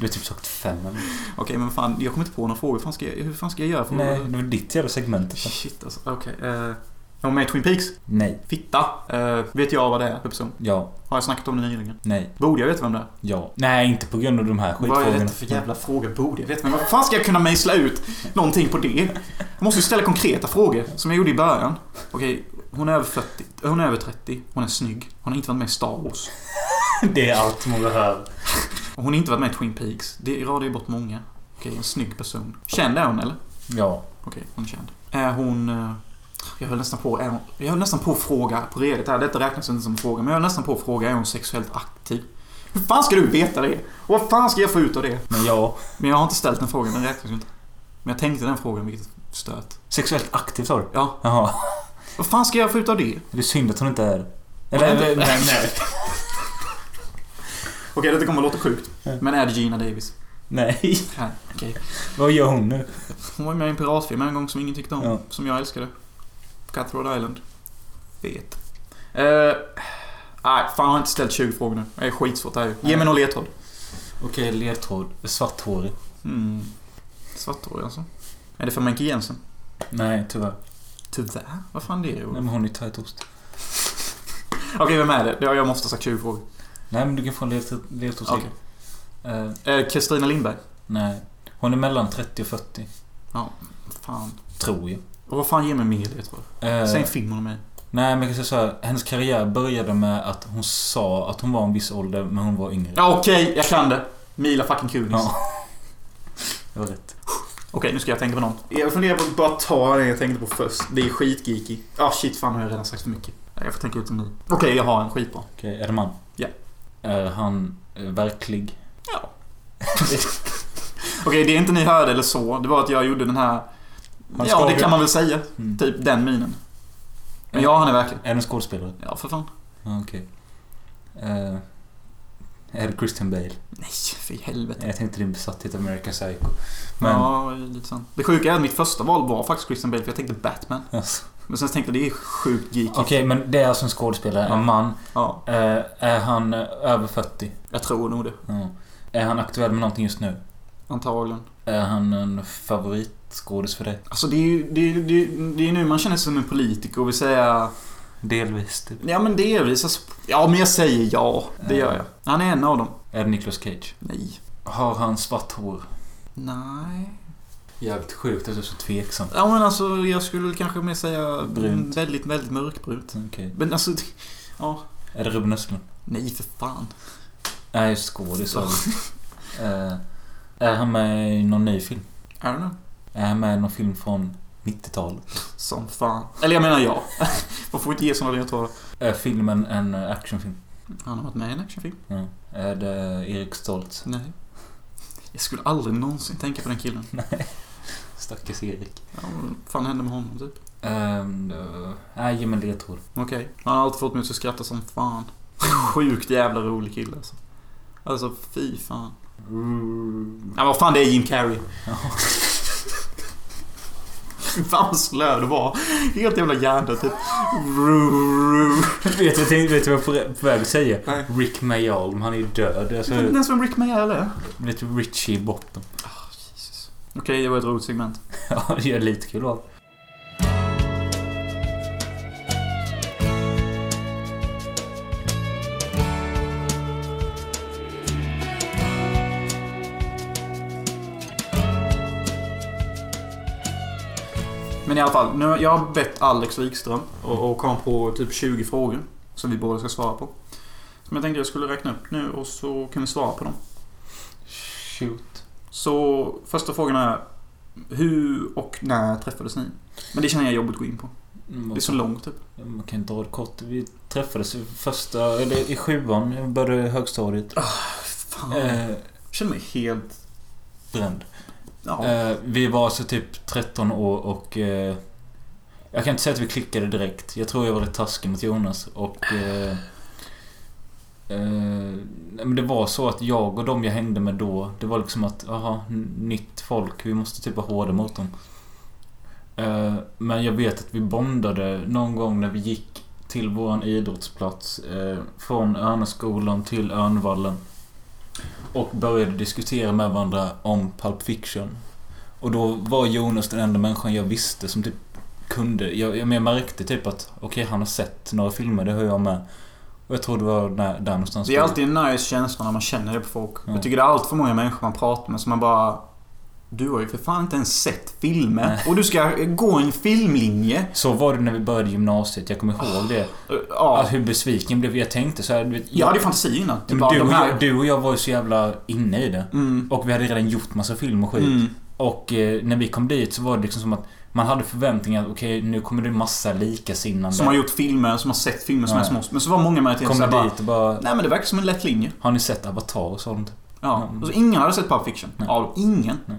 Du har typ sagt fem eller Okej, men fan, jag kommer inte på några frågor. Hur fan ska jag, hur fan ska jag göra för Nej, det var ditt jävla segment. Shit alltså. Okej. Okay. Uh, jag var med i Twin Peaks. Nej. Fitta. Eh, vet jag vad det är för person? Ja. Har jag snackat om det nyligen? Nej. Borde jag veta vem det är? Ja. Nej, inte på grund av de här Vad är skitfrågorna. detta för jävla fråga? Borde jag veta? Men vad fan ska jag kunna mejsla ut någonting på det? Jag måste ju ställa konkreta frågor, som jag gjorde i början. Okej, hon är över 40. Hon är över 30. Hon är snygg. Hon har inte varit med i Star Wars. <laughs> Det är allt man behöver. Hon har inte varit med i Twin Peaks. Det radar ju bort många. Okej, en snygg person. Känd är hon, eller? Ja. Okej, hon är känd. Är hon... eh, Jag höll nästan på... Är hon, jag höll nästan på att fråga på redigt här. Detta räknas inte som en fråga. Men jag höll nästan på att fråga, är hon sexuellt aktiv? Hur fan ska du veta det? Och vad fan ska jag få ut av det? Men ja. Men jag har inte ställt den frågan, den räknas ju inte. Men jag tänkte den frågan, vilket stöt. Sexuellt aktiv sa du? Ja, Jaha. vad fan ska jag få ut av det? Det är synd att hon inte är Eller, inte- nej, nej. Okej, detta kommer att låta sjukt. Men är det Gina Davis? Nej. Nej, okej. Vad gör hon nu? Hon var med i en piratfilm en gång som ingen tyckte om. Ja. Som jag älskade. Cutthroat Island. Vet. Eh, nej, fan jag har inte ställt 20 frågor nu. Det är skitsvårt det här ju. Ge mig någon ledtråd. Okej, ledtråd. Svarthårig. Mm. Svarthårig alltså. Är det för Menke Jensen? Nej, tyvärr. Tyvärr. Vad fan det är? Nej, men hon är tajtost. Okej, vem är det? Ja, Jag måste ha sagt 20 frågor. Nej, men du kan få en ledtråd till. Eh, Eh, Kristina Lindberg. nej. Hon är mellan 30 och 40. Fan. Tror jag. Och vad fan ger mig mer ledtråd? Eh, Säg en film med i. nej, men jag kan säga så här. Hennes karriär började med att hon sa att hon var en viss ålder, men hon var yngre. Ja, okej, jag kan det. Mila fucking Kunis. Ja. <laughs> Det var rätt. Okej, nu ska jag tänka på någon. Jag funderar på att bara ta det jag tänkte på först. Det är skitgeeky. Ah shit, fan har jag redan sagt för mycket. Jag får tänka ut en ny. Okej, jag har en skitbra. Okej, är det man? Är han eh, verklig? Ja. <laughs> Okej, det inte ni hörde eller så, det var att jag gjorde den här... Han ja, det kan man väl säga. Mm. Typ den minen. Men ja, han är verklig. Är en skådespelare? Ja, för fan. Okej. Eh, är det Christian Bale? Nej, för i helvete. Jag tänkte din besatthet American Psycho. Men... Ja, lite sant. Det sjuka är att mitt första val var faktiskt Christian Bale, för jag tänkte Batman. Alltså. Men sen tänkte jag det är sjukt geeky. Okej, men det är alltså en skådespelare, Ja. en man. Ja, Eh, är han eh, över 40? jag tror nog det. Ja. Är han aktuell med någonting just nu? Antagligen. Är han en favoritskådis för dig? Alltså det är ju det är, det är, det är nu man känner sig som en politiker och vill säga... Delvis, typ. Ja men delvis. Alltså, ja men jag säger ja. Det gör jag. Han är en av dem. Är det Nicolas Cage? Nej. Har han svart hår? Nej. Jävligt sjukt att du är så tveksam. Ja men alltså jag skulle kanske mer säga Brunt. väldigt, väldigt mörkbrunt. Okej. Men alltså... Ja. Är det Ruben Östlund? Nej för fan. Nej, skådis. <laughs> Eh, Är han med i någon ny film? I don't know. Är han med i någon film från 90-talet? Som fan. Eller jag menar ja. <laughs> Man får inte ge sådana ledtrådar. Är filmen en actionfilm? Han har varit med i en actionfilm. Ja. Är det Erik Stoltz? Nej. Jag skulle aldrig någonsin tänka på den killen. <laughs> Stackars Erik. Ja, vad fan hände med honom typ? Um, uh, nej, ge mig en ledtråd. Okej. Han har alltid fått mig att skratta som fan. Sjukt jävla rolig kille alltså. Alltså fy fan. Ja, vad fan det är Jim Carrey. Fy fan vad slö det var. Helt jävla hjärndött typ. vet, du, du- du vad jag är på väg att säga? Nej. Rick Mayall, men han är ju död. Jag Alltså, vet inte ens vem Rick Mayall är. lite Richie i Okej, det var ett roligt segment. <laughs> Ja, det är lite kul va? Men i alla fall, nu, jag har bett Alex Wikström och, och kom på typ 20 frågor som vi båda ska svara på. Som jag tänkte jag skulle räkna upp nu och så kan vi svara på dem. Shoot. Så första frågan är Hur och när träffades ni? Men det känner jag är jobbigt att gå in på. Mm, Det är så långt typ. Man kan dra det kort. Vi träffades i första, eller i sjuan. Jag började högstadiet. Fan. Eh, Jag känner mig helt... bränd. Ja. Eh, vi var alltså typ 13 år och... Eh, jag kan inte säga att vi klickade direkt. Jag tror jag var rätt taskig mot Jonas och... Eh, Eh, men det var så att jag och de jag hängde med då, det var liksom att, aha, nytt folk, vi måste typ vara hårda mot dem. Eh, men jag vet att vi bondade någon gång när vi gick till våran idrottsplats eh, från Örneskolan till Örnvallen. Och började diskutera med varandra om Pulp Fiction. Och då var Jonas den enda människan jag visste som typ kunde. Jag, jag, jag märkte typ att okej, han har sett några filmer, det har jag med. Och jag tror det var där, där någonstans. Det är alltid en nice känsla när man känner det på folk. Ja. Jag tycker det är allt för många människor man pratar med som man bara... Du har ju för fan inte ens sett filmer. Nej. Och du ska gå en filmlinje. Så var det när vi började gymnasiet, jag kommer ihåg det. Ja. Att hur besviken blev jag. tänkte så här, du vet, Jag hade ju fantasi innan. Typ du, och jag, du och jag var ju så jävla inne i det. Mm. Och vi hade redan gjort massa film och skit. Mm. Och eh, när vi kom dit så var det liksom som att man hade förväntningar att okej, nu kommer det massa likasinnande. Som har gjort filmer, som har sett filmer som Ja. är små. Men så var många majoriteten Kommer såhär bara... dit och bara... Nej men det verkar som en lätt linje. Har ni sett Avatar och sånt? Ja. Mm. Och så ingen hade sett Pulp Fiction. Nej. Ja, ingen. Nej.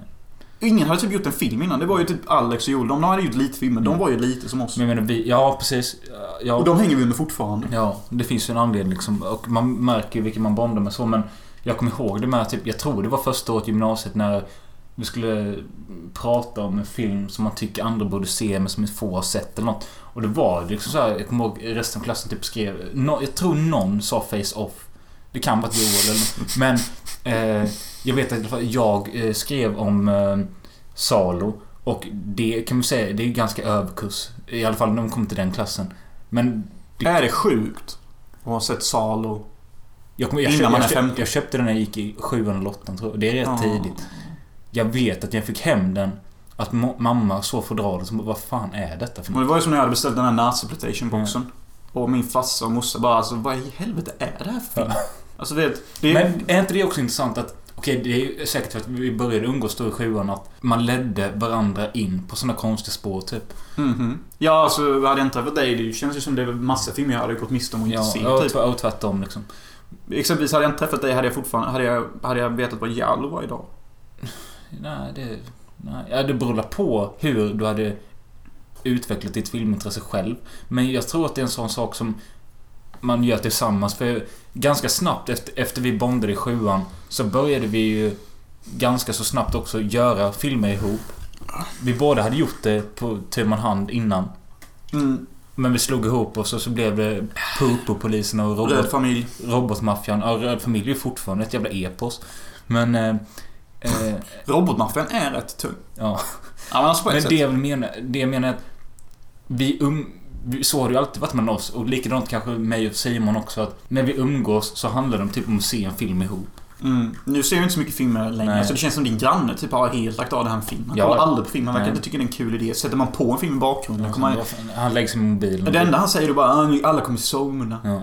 Ingen hade typ gjort en film innan. Det var ju typ Alex och Joel. De hade gjort lite filmer. De Mm. var ju lite som oss. Men jag menar, vi... Ja, precis. Ja, Och de hänger vi under fortfarande. Ja, det finns ju en anledning liksom. Och man märker ju vilka man bondar med så. Men jag kommer ihåg det med typ, jag tror det var första året i gymnasiet när vi skulle prata om en film som man tycker andra borde se men som få har sett eller något. Och det var liksom så här, jag kommer ihåg resten av klassen typ skrev, no, jag tror någon sa face off. Det kan vara Joel eller. Men eh, jag vet att jag eh, skrev om eh, Salo. Och det kan man säga, det är ganska överkurs. I alla fall när de kom till den klassen. Men Det- Är det sjukt? Att ha sett Salo. Jag, kommer, jag, man jag, 15. jag köpte den när jag gick i sjuan eller åttan tror jag. Det är rätt Ja. tidigt. Jag vet att jag fick hem den. Att mamma så fodralet. Som vad fan är detta för Och det något? var ju som när jag hade beställt den här Nazi-plantation-boxen. Och min farsa och morsa bara alltså vad i helvete är det här för film? Ja. Alltså det, det är... Men är inte det också intressant att Okej, det är säkert för att vi började umgås då i sjuan att man ledde varandra in på såna konstiga spår typ. Mhm. Ja, alltså hade jag inte träffat dig, det känns ju som det är massa filmer jag hade gått miste om och inte Ja, se. och, Typ. och tvärtom liksom. Exempelvis hade jag inte träffat dig hade jag fortfarande... Hade jag, hade jag vetat vad Jallo var idag. Nej, det... Nej, ja, det beror på hur du hade utvecklat ditt filmintresse själv. Men jag tror att det är en sån sak som man gör tillsammans. För ganska snabbt efter, efter vi bondade i sjuan så började vi ju ganska så snabbt också göra filmer ihop. Vi båda hade gjort det på tu man hand innan. Mm. Men vi slog ihop oss och så blev det Popo-polisen och Röd robot, familj. Robotmaffian. Ja, Röd familj är fortfarande ett jävla epos. Men... Eh, Robotmaffian är rätt tung. ja. Ja, men alltså på Men det jag vill mena, det jag menar är att vi um, vi- så har det ju alltid varit med oss och likadant kanske mig och Simon också att när vi umgås så handlar det om typ om att se en film ihop. Mm. Nu ser jag inte så mycket filmer längre. Nej. Alltså det känns som din granne typ har helt lagt av det här med film. Han Ja. kollar aldrig på film. Han verkar inte tycka det är en kul idé. Sätter man på en film i bakgrunden kommer han... Han, lägger sig med mobilen. Det enda han säger är bara "Ah, alla kommer somna. Ja.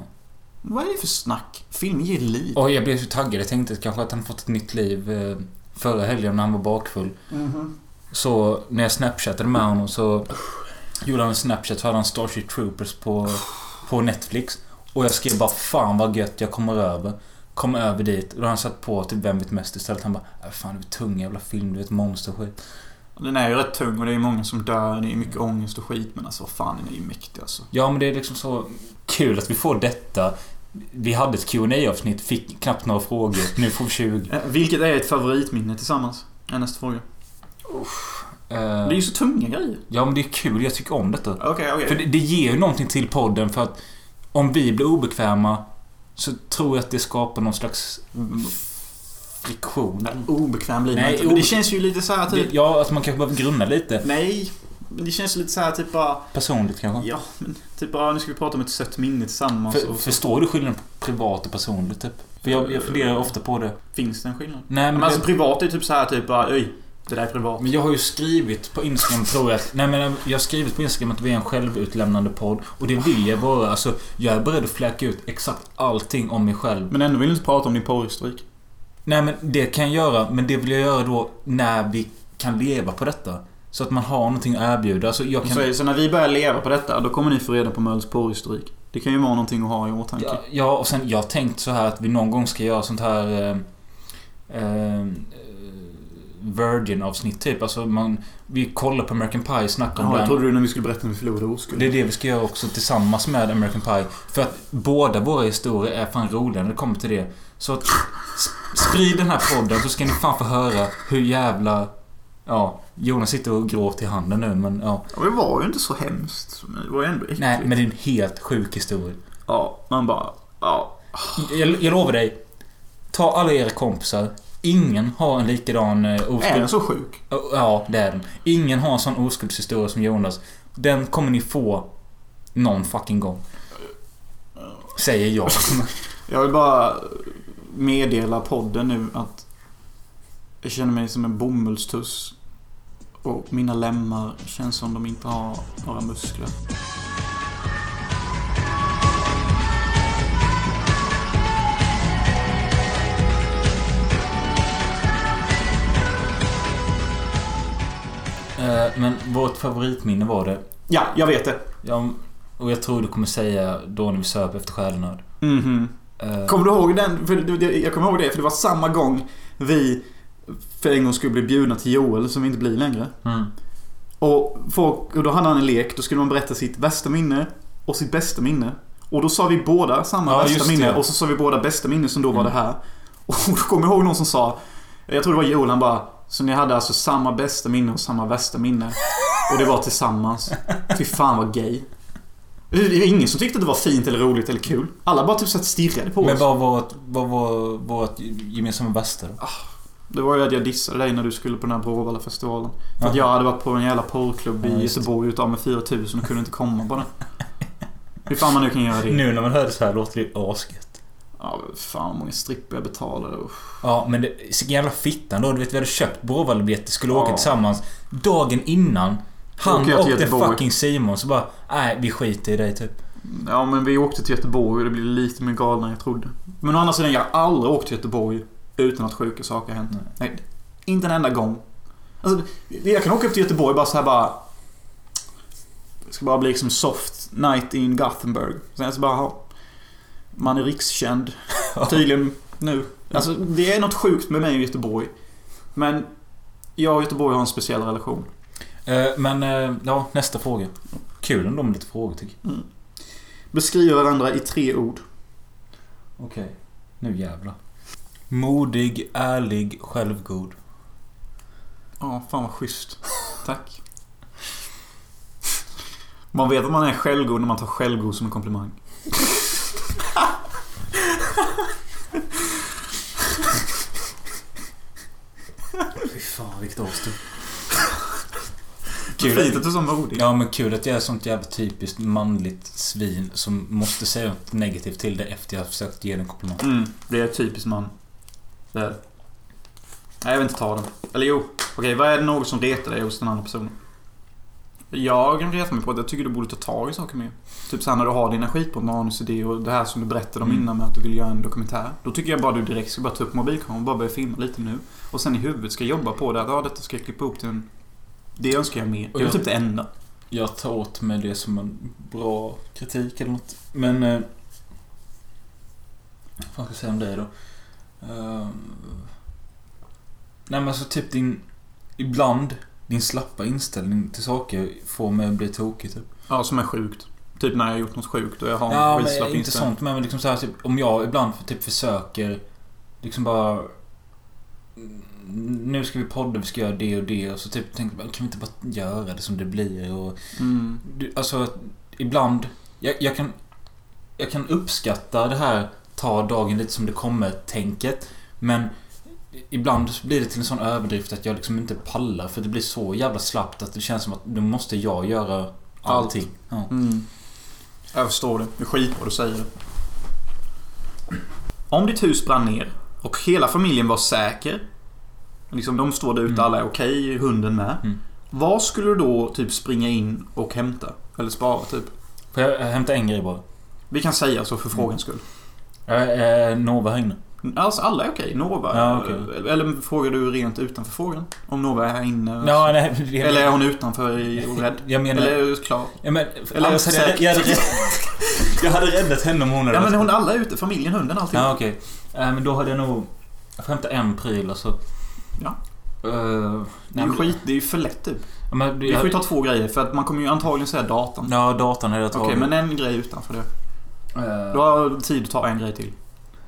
Vad är det för snack? Film ger liv. Och jag blev så taggad. Jag tänkte kanske att han fått ett nytt liv eh, förra helgen när han var bakfull. Mhm. Så när jag snapchattade med honom så gjorde han en snapchat så hade han Starship Troopers på, på Netflix. Och jag skrev bara fan vad gött jag kommer över. Kom över dit och då har han satt på typ Vem vet mest istället. Han bara äh, fan det är tung jävla film, du vet monster och skit. Den är ju rätt tung och det är många som dör. Det är mycket ångest och skit. Men alltså vad fan, den är ju mäktig alltså. Ja men det är liksom så kul att vi får detta. Vi hade ett qa avsnitt fick knappt några frågor. Nu får vi 20. <laughs> Eh, Vilket är ett favoritminne tillsammans? Är nästa fråga. Eh, Det är ju så tunga grejer. Ja men det är kul, jag tycker om detta. Okej, okej. För det, det ger ju någonting till podden för att om vi blir obekväma så tror jag att det skapar någon slags friktion. Obekväm blir man inte. Men det känns ju lite så här typ... Ja, alltså man kanske behöver grunna lite. Nej. Men det känns lite så här typ bara... Personligt kanske. Ja, men typ bara nu ska vi prata om ett sött minne tillsammans. För, och så förstår du skillnaden på privat och personligt typ? För jag, jag funderar ofta på det. finns det en skillnad? Nej men, Men alltså det, privat är typ så här typ bara oj, det där är privat. men jag har ju skrivit på Instagram tror jag Nej men jag har skrivit på Instagram att vi är en självutlämnande podd. Och det vill jag vara. Alltså jag är beredd att fläcka ut exakt allting om mig själv. Men ändå vill du inte prata om din porrhistorik. Nej men det kan jag göra, men det vill jag göra då när vi kan leva på detta. Så att man har någonting att erbjuda. Alltså jag kan... Så, så när vi börjar leva på detta, då kommer ni få reda på Möls porrhistorik. Det kan ju vara någonting att ha i åtanke. Ja, ja, och sen jag har tänkt så här att vi någon gång ska göra sånt här... Eh, eh, Virgin-avsnitt typ. Alltså man... Vi kollar på American Pie, snackar om Ja, jag den. trodde du när vi skulle berätta om vi förlorade oskuld. Det är det vi ska göra också tillsammans med American Pie. För att båda våra historier är fan roliga när det kommer till det. Så att sp- sprid den här podden så ska ni fan få höra hur jävla... Ja, Jonas sitter och gråter i handen nu men ja. Ja, det var ju inte så hemskt. Men Det var ju ändå äckligt. Nej, men det är en helt sjuk historia. Ja, man bara... Ja. Jag, jag lovar dig. Ta alla era kompisar. Ingen har en likadan eh, Är den oskuld... så sjuk? Ja, det är den. Ingen har en sån oskuldshistoria som Jonas. Den kommer ni få någon fucking gång. Säger jag. <laughs> Jag vill bara meddela podden nu att jag känner mig som en bomullstuss. Och mina lemmar känns som de inte har några muskler. Eh, Men vårt favoritminne var det. Ja, jag vet det. Ja, och jag tror du kommer säga då när vi söp efter själenöd. Mhm. Eh, Kommer du ihåg den? För jag kommer ihåg det, för det var samma gång vi för en gång skulle bli bjudna till Joel, som vi inte blir längre. Mm. Och, folk, och då hade han en lek, då skulle man berätta sitt värsta minne och sitt bästa minne. Och då sa vi båda samma Ja, just minne och så sa vi båda bästa minne som då var Mm. det här. <laughs> Och då kommer jag ihåg någon som sa, jag tror det var Joel, han bara Så ni hade alltså samma bästa minne och samma värsta minne. Och det var tillsammans. <laughs> Fy fan vad gay. Det var ingen som tyckte att det var fint eller roligt eller kul. Alla bara typ satt stirrade på Men oss. vad var, vad var vårt gemensamma värsta då? Det var ju att jag dissade dig när du skulle på den här Bråvalla-festivalen. För att jag hade varit på en jävla porrklubb i. Göteborg utav med 4000 och kunde inte komma på den. Hur fan man nu kan göra det. Nu när man hör det så här låter det asgött. Ja, fan vad många strippor jag betalade. Usch. Ja, men det... Jävla fittan då. Du vet, vi hade köpt Bråvallabiljetter, skulle åka Ja. tillsammans. Dagen innan. Han och Göteborg. fucking Simon så bara... Nej, vi skiter i dig typ. Ja, men vi åkte till Göteborg och det blev lite mer galna än jag trodde. Men å andra sidan, jag har aldrig åkt till Göteborg utan att sjuka saker har hänt. Nej. Nej, inte en enda gång. Alltså, jag kan åka upp till Göteborg bara så här bara... Det ska bara bli liksom soft night in Gothenburg. Sen så bara, ha, Man är rikskänd. <laughs> Tydligen nu. Alltså, det är något sjukt med mig i Göteborg. Men jag och Göteborg har en speciell relation. Eh, Men, eh, ja, nästa fråga. Kul ändå med lite frågor tycker jag. Beskriver varandra i tre ord. Okej. Nu jävlar. Modig, ärlig, självgod. Ja, fan vad schysst. Tack. Man vet att man är självgod när man tar självgod som en komplimang. Fy fan vilket avstånd. Kul fint att du så modig. Ja men kul att jag är sånt jävla typiskt manligt svin som måste säga något negativt till det efter jag har försökt ge den en komplimang. Mm, det är typiskt man. Det är det. Nej, jag vill inte ta den. Eller jo. Okej, vad är det något som retar dig hos den andra personen? Jag kan reta mig på att jag tycker du borde ta tag i saker mer. Typ såhär när du har dina skit på manusidé och det här som du berättade om Mm. innan med att du vill göra en dokumentär. Då tycker jag bara du direkt ska bara ta upp mobilkameran och bara börja filma lite nu. Och sen i huvudet ska jobba på det att ja, detta ska jag klippa upp till en... Det önskar jag mer. Det är jag- typ det enda. Jag tar åt mig det som en bra kritik eller något. Men... Eh, vad ska jag säga om dig då? Eh, nej men alltså typ din... Ibland, din slappa inställning till saker får mig att bli tokig typ. Ja, som är sjukt. Typ när jag har gjort något sjukt och jag har Ja, en skitslapp men inte inställning. sånt. Men liksom så här, typ, om jag ibland typ försöker liksom bara... "Mm, Nu ska vi podda, vi ska göra det och det. Och så typ tänker jag, kan vi inte bara göra det som det blir? Och, Mm. du, alltså, ibland... Jag, jag, kan, jag kan uppskatta det här ta dagen lite som det kommer-tänket. Men ibland blir det till en sån överdrift att jag liksom inte pallar. För det blir så jävla slappt att det känns som att nu måste jag göra allting. Ja. Mm. Jag förstår det. Det är skitbra du säger det. Om ditt hus brann ner och hela familjen var säker. Liksom de står där ute, Mm. alla är okej, hunden med. Mm. Vad skulle du då typ springa in och hämta? Eller spara typ? Får jag hämta en grej bara? Vi kan säga så för Mm. frågans skull. Äh, Nova inne. Alltså alla är okej. Nova. Ja, okej. Eller frågar du rent utanför frågan? Om Nova är här inne? Ja, nej, jag, Eller är hon utanför i- och rädd? jag menar... Eller är du klar? ja, men, eller annars hade jag, jag, hade, rädd- jag hade räddat henne om hon hade Ja men hon alla är ute. Familjen, hunden, allting. Ja, okej. Äh, men då hade jag nog... Jag får hämta en pryl alltså. Ja. Uh, Det är ju skit, det är ju för lätt typ. Men, Vi får ju ta två grejer för att man kommer ju antagligen säga datorn. Ja, datorn är det Okej, tagit. men en grej utanför det. Eh, Du har tid att ta en grej till.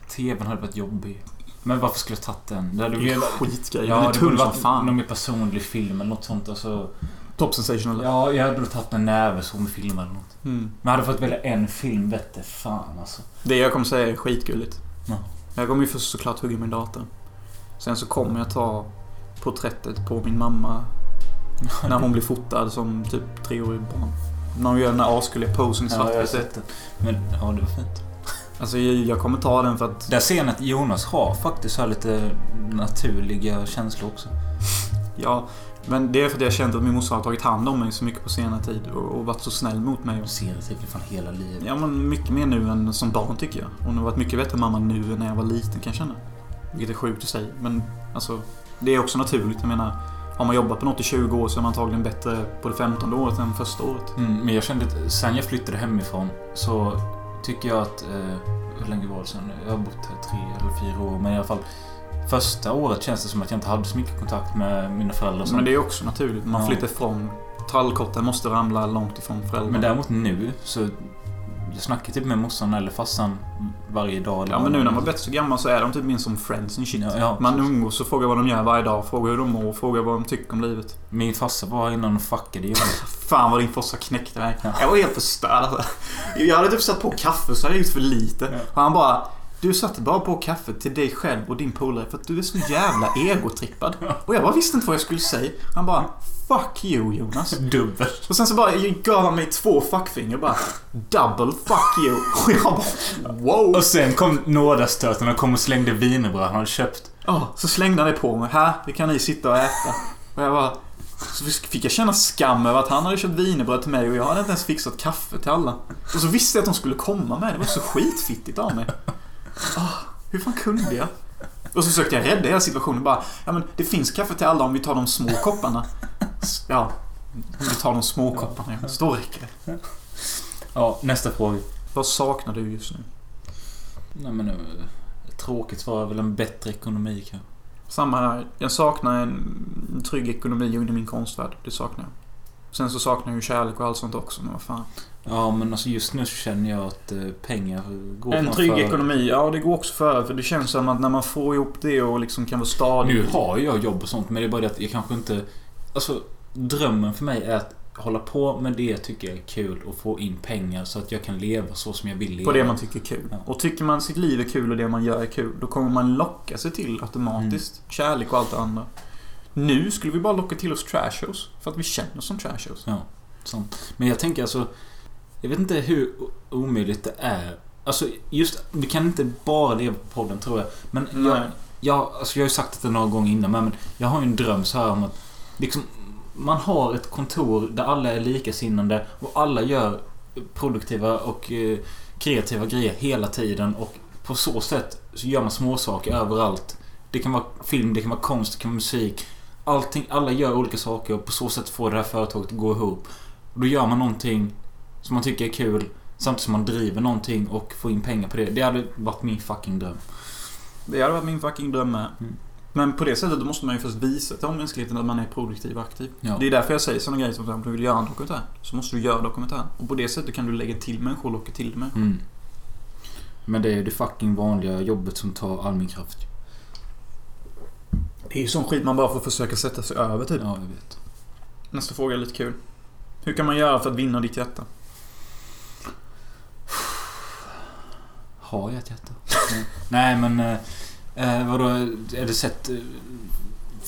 TVn hade varit jobbig. Men varför skulle jag tagit den? Det hade velat- skitgrej. Ja, det borde som varit fan. någon mer personlig film eller något sånt. Alltså, Top sensational. ja, jag hade nog tagit en näve så med film eller något. Mm. Men jag hade fått välja en film, vette fan alltså. Det jag kommer säga är skitgulligt. Ja. Jag kommer ju först såklart hugga min dator. Sen så kommer jag ta porträttet på min mamma när hon blir fotad som typ treårig barn. När hon gör den här asgulliga posen i Ja, jag har svartvitt. det. Men ja, det var fint. alltså jag, jag kommer ta den för att... Där ser ni att Jonas har faktiskt här lite naturliga känslor också. Ja, men det är för att jag har känt att min morsa har tagit hand om mig så mycket på senare tid och, och varit så snäll mot mig. Jag ser det typ fan hela livet. Ja, men mycket mer nu än som barn tycker jag. Hon har varit mycket bättre mamma nu än när jag var liten kan jag känna. Vilket är sjukt att säga. Men alltså, det är också naturligt. Jag menar, har man jobbat på något i 20 år så är man antagligen bättre på det 15 året än första året. Mm, men jag kände att sen jag flyttade hemifrån så tycker jag att... Eh, hur länge var det sen? Jag har bott här tre eller fyra år. Men i alla fall. Första året känns det som att jag inte hade så mycket kontakt med mina föräldrar. Men det är också naturligt. Man Ja. flyttar ifrån. Trallkotten måste ramla långt ifrån föräldrarna. Men däremot nu så... Jag snackar typ med morsan eller farsan varje dag. Ja men nu när är. man blivit så gammal så är de typ min som friends and shit. Ja, ja, man precis. umgås och frågar vad de gör varje dag. Frågar hur de mår. Frågar vad de tycker om livet. Min farsa var innan och fuckade Jonas. <laughs> Fan vad din farsa knäckte mig. Ja. Jag var helt förstörd alltså. Jag hade typ satt på kaffe så hade jag gjort för lite. Ja. Och han bara Du satte bara på kaffe till dig själv och din polare för att du är så jävla egotrippad. Och jag bara visste inte vad jag skulle säga. Han bara Fuck you Jonas. <laughs> Dubbelt. Och sen så bara gav han mig två fuckfinger bara Double fuck you. Och jag bara Wow. Och sen kom nådastöten och kom och slängde wienerbröd han hade köpt. Ja, så slängde han det på mig. Här, det kan ni sitta och äta. Och jag bara... Så fick jag känna skam över att han hade köpt wienerbröd till mig och jag hade inte ens fixat kaffe till alla. Och så visste jag att de skulle komma med. Det var så skitfittigt av mig. Ah, hur fan kunde jag? Och så försökte jag rädda hela situationen bara. Ja men det finns kaffe till alla om vi tar de små kopparna. Ja, om vi tar de små kopparna. Ja, då räcker det. Ja, nästa fråga. Vad saknar du just nu? Nej men... eh, Ett tråkigt svar är väl en bättre ekonomi kanske. Samma här. Jag saknar en trygg ekonomi under min konstvärld. Det saknar jag. Sen så saknar jag ju kärlek och allt sånt också, men vad fan. Ja men alltså just nu så känner jag att eh, pengar går En trygg för- ekonomi, ja det går också för För det känns som att när man får ihop det och liksom kan vara stadig. Nu har jag jobb och sånt men det är bara det att jag kanske inte... Alltså drömmen för mig är att hålla på med det jag tycker är kul och få in pengar så att jag kan leva så som jag vill leva. På det man tycker är kul. Ja. Och tycker man sitt liv är kul och det man gör är kul, då kommer man locka sig till automatiskt Mm. kärlek och allt det andra. Nu skulle vi bara locka till oss trashos. För att vi känner oss som trashos. Ja, sant. Men jag tänker alltså... Jag vet inte hur omöjligt det är. Alltså just... Vi kan inte bara leva på podden tror jag. Men jag, jag, alltså jag har ju sagt det några gånger innan men jag har ju en dröm så här om att liksom man har ett kontor där alla är likasinnande och alla gör produktiva och eh, kreativa grejer hela tiden och på så sätt så gör man småsaker överallt. Det kan vara film, det kan vara konst, det kan vara musik. Allting, alla gör olika saker och på så sätt får det här företaget att gå ihop. Och då gör man någonting som man tycker är kul samtidigt som man driver någonting och får in pengar på det. Det hade varit min fucking dröm. Det hade varit min fucking dröm med. Mm. Men på det sättet måste man ju först visa till mänskligheten att man är produktiv och aktiv. Ja. Det är därför jag säger sådana grejer som att om du vill göra en dokumentär så måste du göra dokumentär. Och på det sättet kan du lägga till människor och locka till människor. Mm. Men det är det fucking vanliga jobbet som tar all min kraft. Det är ju sån skit man bara får försöka sätta sig över typ. Ja, jag vet. Nästa fråga är lite kul. Hur kan man göra för att vinna ditt hjärta? Har jag ett hjärta? Nej, men... Eh, vadå? Är det sett... Eh,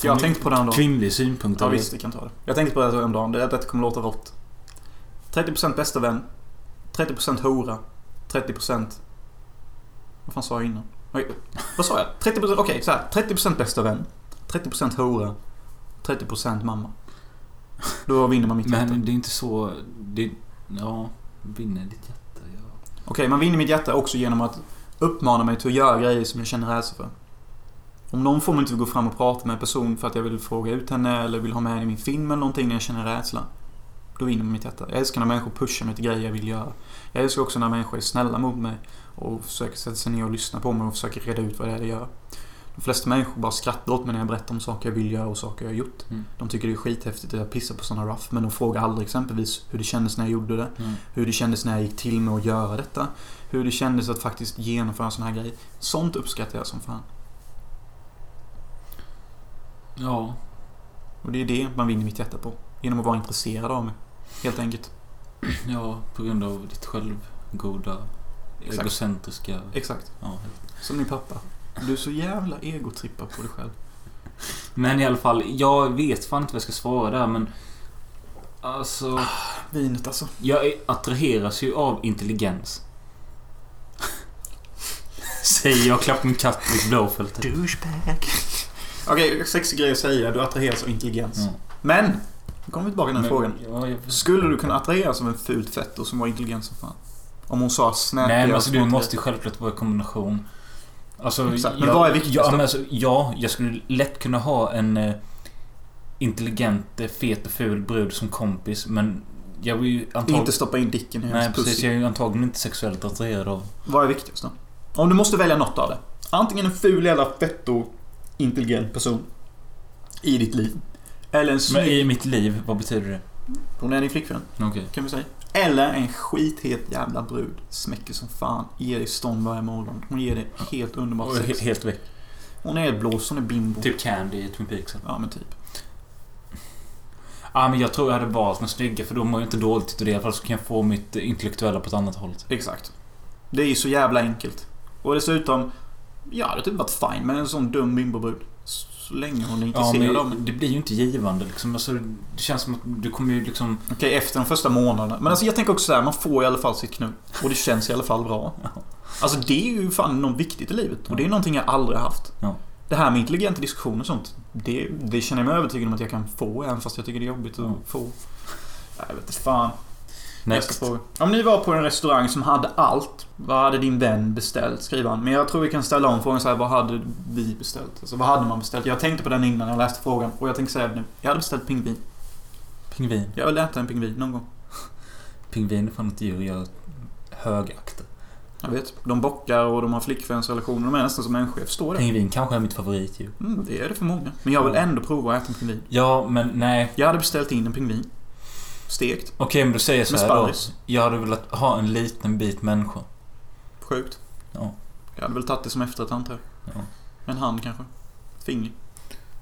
Jag har tänkt på det en dag. Kvinnlig synpunkt? Ja eller? visst, vi kan ta det. Jag tänkte på det en dag. Det detta kommer låta rått. 30% bästa vän. 30% hora. 30%... Vad fan sa jag innan? Oj, vad sa jag? 30%... Okej, så här. 30% bästa vän. 30% hora. 30% mamma. Då vinner man mitt hjärta. Men det är inte så... Det, ja, vinner ditt hjärta, ja. Okej, man vinner mitt hjärta också genom att uppmana mig till att göra grejer som jag känner rädsla för. Om någon får mig inte att gå fram och prata med en person för att jag vill fråga ut henne eller vill ha med henne i min film eller någonting när jag känner rädsla. Då vinner man mitt hjärta. Jag älskar när människor pushar mig till grejer jag vill göra. Jag älskar också när människor är snälla mot mig och försöker sätta sig ner och lyssna på mig och försöker reda ut vad det är jag gör. De flesta människor bara skrattar åt mig när jag berättar om saker jag vill göra och saker jag har gjort. Mm. De tycker det är skithäftigt att jag pissar på sådana rough. Men de frågar aldrig exempelvis hur det kändes när jag gjorde det. Mm. Hur det kändes när jag gick till med att göra detta. Hur det kändes att faktiskt genomföra sådana här grejer. Sånt uppskattar jag som fan. Ja. Och det är det man vinner mitt hjärta på. Genom att vara intresserad av mig. Helt enkelt. <clears throat> Ja, på grund av ditt självgoda, Exakt. egocentriska... Exakt. Ja. Som min pappa. Du är så jävla egotrippad på dig själv. Men i alla fall, jag vet fan inte vad jag ska svara där men... Alltså... Vinet alltså. Jag attraheras ju av intelligens. <laughs> Säger jag och klappar min katt i blåfältet. Douchebag. Okej, sexig grej att säga. Du attraheras av intelligens. Ja. Men! Nu kommer vi tillbaka till den frågan. Ja, jag... Skulle du kunna attraheras av en fult fetto som var intelligent som fan? Om hon sa snäpiga Nej men alltså du måste ju självklart vara i kombination. Alltså, Exakt. Men jag, vad är viktigast ja, alltså, ja, jag skulle lätt kunna ha en eh, intelligent, eh, fet och ful brud som kompis men jag vill ju antagligen... Inte stoppa in dicken i Nej hennes precis, pussy. jag är ju antagligen inte sexuellt attraherad av... Vad är viktigast då? Om du måste välja något av det. Antingen en ful jävla fetto intelligent person i ditt liv. Eller en Men snygg... i mitt liv, vad betyder det? Hon är din flickvän, Okej. kan vi säga. Eller en skithet jävla brud. Smäcker som fan. Ger dig stånd varje morgon. Hon ger dig helt underbart Och sex. he- Helt väck. Hon är blås, hon är bimbo. Typ Candy i Twin Peaks. Ja men typ. Ja men jag tror jag hade valt den snygga för då mår jag inte dåligt det. I alla fall så kan jag få mitt intellektuella på ett annat håll. Exakt. Det är ju så jävla enkelt. Och dessutom, ja det hade typ varit fine med en sån dum bimbobrud. Så länge hon är Ja intresserad av mig. det blir ju inte givande liksom. Alltså, det känns som att du kommer ju liksom... Okej, efter de första månaderna. Men alltså jag tänker också så här, man får i alla fall sitt knull. Och det känns i alla fall bra. <laughs> Alltså det är ju fan något viktigt i livet. Och det är någonting jag aldrig haft. Ja. Det här med intelligenta diskussioner och sånt. Det, det känner jag mig övertygad om att jag kan få, även fast jag tycker det är jobbigt att Ja. få. Ja, Jag vet inte fan. Nästa Next. Om ni var på en restaurang som hade allt, vad hade din vän beställt? Skriver han. Men jag tror vi kan ställa om frågan så här, vad hade vi beställt? Alltså vad hade man beställt? Jag tänkte på den innan jag läste frågan och jag tänker säga det nu. Jag hade beställt pingvin. Pingvin. Jag vill äta en pingvin någon gång. Pingvin är fan ett djur jag högaktar. Jag vet. De bockar och de har flickvänsrelationer. De är nästan som människor. Jag förstår det. Pingvin kanske är mitt favoritdjur. Mm, det är det för många. Men jag vill ändå prova att äta en pingvin. Ja, men nej. Jag hade beställt in en pingvin. Stekt. Okej, men då säger så Med här då. Jag hade velat ha en liten bit människa. Sjukt. Ja. Jag hade väl tagit det som efterrätt antar jag. Ja. En hand kanske. Ett finger.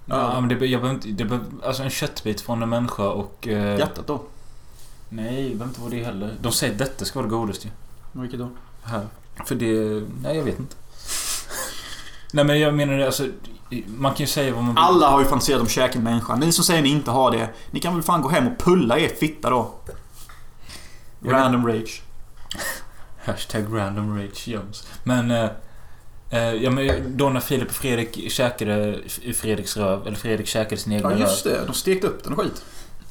Ja, men det, jag behöver inte... Det behöver, alltså en köttbit från en människa och... Eh, Hjärtat då? Nej, det behöver inte vara det heller. De säger att detta ska vara det godaste ju. Vilket då? Här. För det... Nej, jag vet inte. Nej, men jag menar det alltså... Man kan ju säga vad man vill. Alla har ju fantiserat om att käka en människa. Ni som säger ni inte har det. Ni kan väl fan gå hem och pulla er fitta då. Random rage. <laughs> Hashtag random rage Jones. Men... Eh, eh, ja, men då när Filip och Fredrik käkade Fredriks röv, eller Fredrik käkade sin egen Ja röv. just det. De stekte upp den och skit.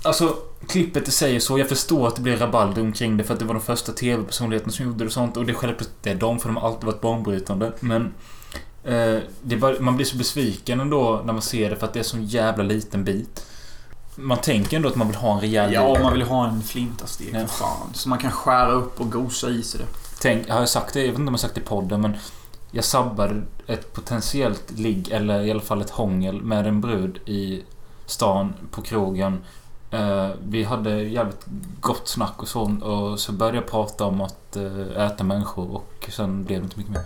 Alltså, klippet i sig så. Jag förstår att det blir rabalder omkring det för att det var de första TV-personligheterna som gjorde det och sånt. Och det är självklart det är de, för de har alltid varit banbrytande. Men... Eh, bara, man blir så besviken ändå när man ser det för att det är så en jävla liten bit. Man tänker ändå att man vill ha en rejäl Ja, man vill ha en flintastek Ja. fan. Så man kan skära upp och gosa i sig det. Tänk, har jag sagt det? Jag vet inte om jag har sagt det i podden men... Jag sabbade ett potentiellt ligg, eller i alla fall ett hångel, med en brud i stan på krogen. Eh, vi hade jävligt gott snack och så och så började jag prata om att eh, äta människor och sen blev det inte mycket mer.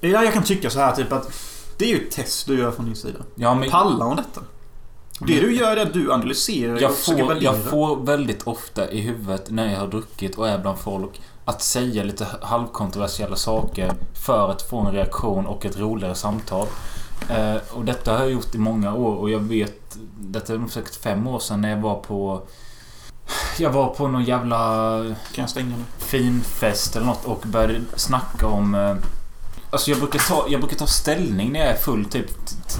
Där jag kan tycka så här typ att det är ju ett test du gör från din sida. Ja, men Pallar hon detta? Det du gör är att du analyserar jag och får, värdera. jag får väldigt ofta i huvudet när jag har druckit och är bland folk att säga lite halvkontroversiella saker för att få en reaktion och ett roligare samtal. Eh, och detta har jag gjort i många år och jag vet... Detta är nog säkert fem år sedan när jag var på... Jag var på någon jävla Kan jag stänga nu? fin fest eller något och började snacka om... eh, Alltså jag brukar ta, jag brukar ta ställning när jag är full typ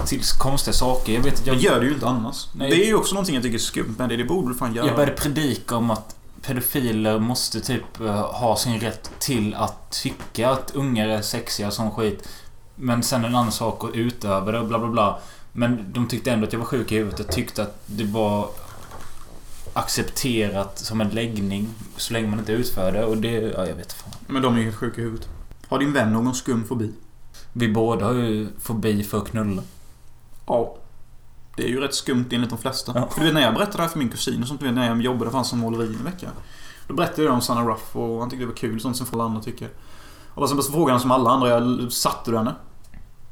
till konstiga saker. Jag vet att jag... Jag gör det ju inte annars. Nej. Det är ju också någonting jag tycker är skumt med det. Det borde du fan göra. Jag började predika om att pedofiler måste typ eh, ha sin rätt till att tycka att ungar är sexiga sån skit. Men sen en annan sak att utöva det och bla bla bla. Men de tyckte ändå att jag var sjuk i huvudet. Jag tyckte att det var accepterat som en läggning så länge man inte utför det och det... Ja, jag vet fan. Men de är ju helt sjuka i huvudet. Har din vän någon skum fobi? Vi båda har ju fobi för att knulla. Ja. Det är ju rätt skumt enligt de flesta. Ja. För du vet när jag berättade det här för min kusin och sånt, du vet när jag jobbade för han som måleri en vecka. Då berättade jag om Sanna Ruff och han tyckte det var kul, sånt som alla andra tycker. Och sen frågade han som alla andra, jag, satte du henne?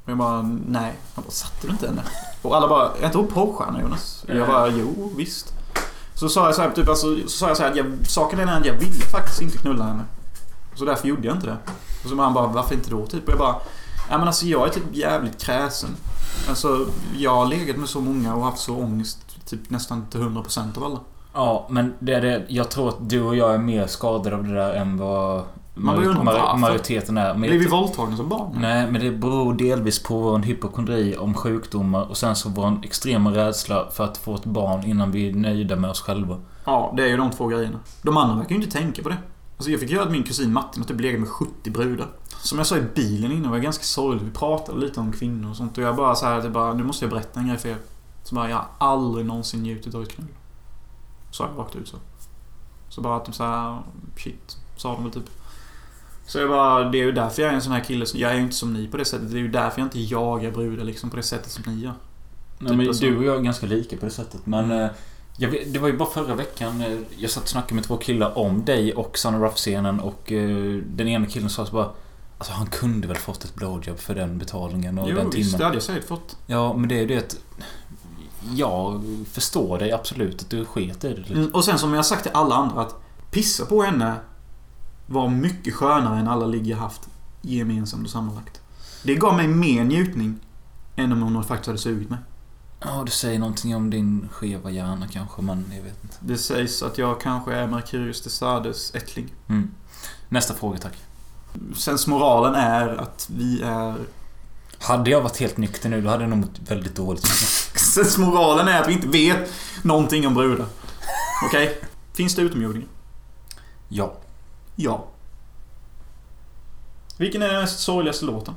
Och jag bara, nej. Han bara, satte du inte henne? Och alla bara, är inte hon porrstjärna Jonas? Och jag bara, jo visst. Så sa jag så här, typ, alltså, så sa jag så här, att jag, saken är den att jag ville faktiskt inte knulla henne. Så därför gjorde jag inte det. Och så bara han bara, varför inte då? Typ. Och jag bara, ja men alltså jag är typ jävligt kräsen. Alltså, jag har legat med så många och haft så ångest typ nästan till 100% av alla. Ja, men det är det. Jag tror att du och jag är mer skadade av det där än vad man börjar undra varför. majoriteten är. Men Blev vi våldtagna som barn? Nej, men det beror delvis på vår hypokondri om sjukdomar och sen så vår extrema rädsla för att få ett barn innan vi är nöjda med oss själva. Ja, det är ju de två grejerna. De andra verkar ju inte tänka på det. Alltså jag fick göra att min kusin Martin att typ legat med 70 brudar. Som jag sa i bilen innan var jag ganska sorgligt. Vi pratade lite om kvinnor och sånt och jag bara så här, bara, nu måste jag berätta en grej för er. Så bara, jag har aldrig någonsin njutit av ett knull. Sa jag rakt ut så. Så bara typ så här, shit, sa de väl typ. Så jag bara, det är ju därför jag är en sån här kille. som- Jag är ju inte som ni på det sättet. Det är ju därför jag inte jagar brudar liksom på det sättet som ni gör. Nej, men alltså. du och jag är ganska lika på det sättet. Men eh, jag, vet- det var ju bara förra veckan. eh, Jag satt och snackade med två killar om dig och Sanna Ruff-scenen och eh, den ena killen sa så bara Alltså han kunde väl fått ett blowjob för den betalningen och Jo, den visst, det timmen. hade jag säkert fått. Ja, men det är ju det att... Jag förstår dig absolut att du sket i det lite. Mm, och sen som jag har sagt till alla andra att pissa på henne var mycket skönare än alla ligg jag haft gemensamt och sammanlagt. Det gav mig mer njutning än om hon faktiskt hade sugit mig. Ja, du säger någonting om din skeva hjärna kanske, men jag vet inte. Det sägs att jag kanske är Mercurius de Sades ättling. Mm. Nästa fråga tack. Sensmoralen är att vi är... Hade jag varit helt nykter nu, då hade jag nog mått väldigt dåligt. <laughs> Sensmoralen är att vi inte vet någonting om brudar. Okej? Finns det utomjordingar? Ja. Ja. Vilken är den mest sorgligaste låten?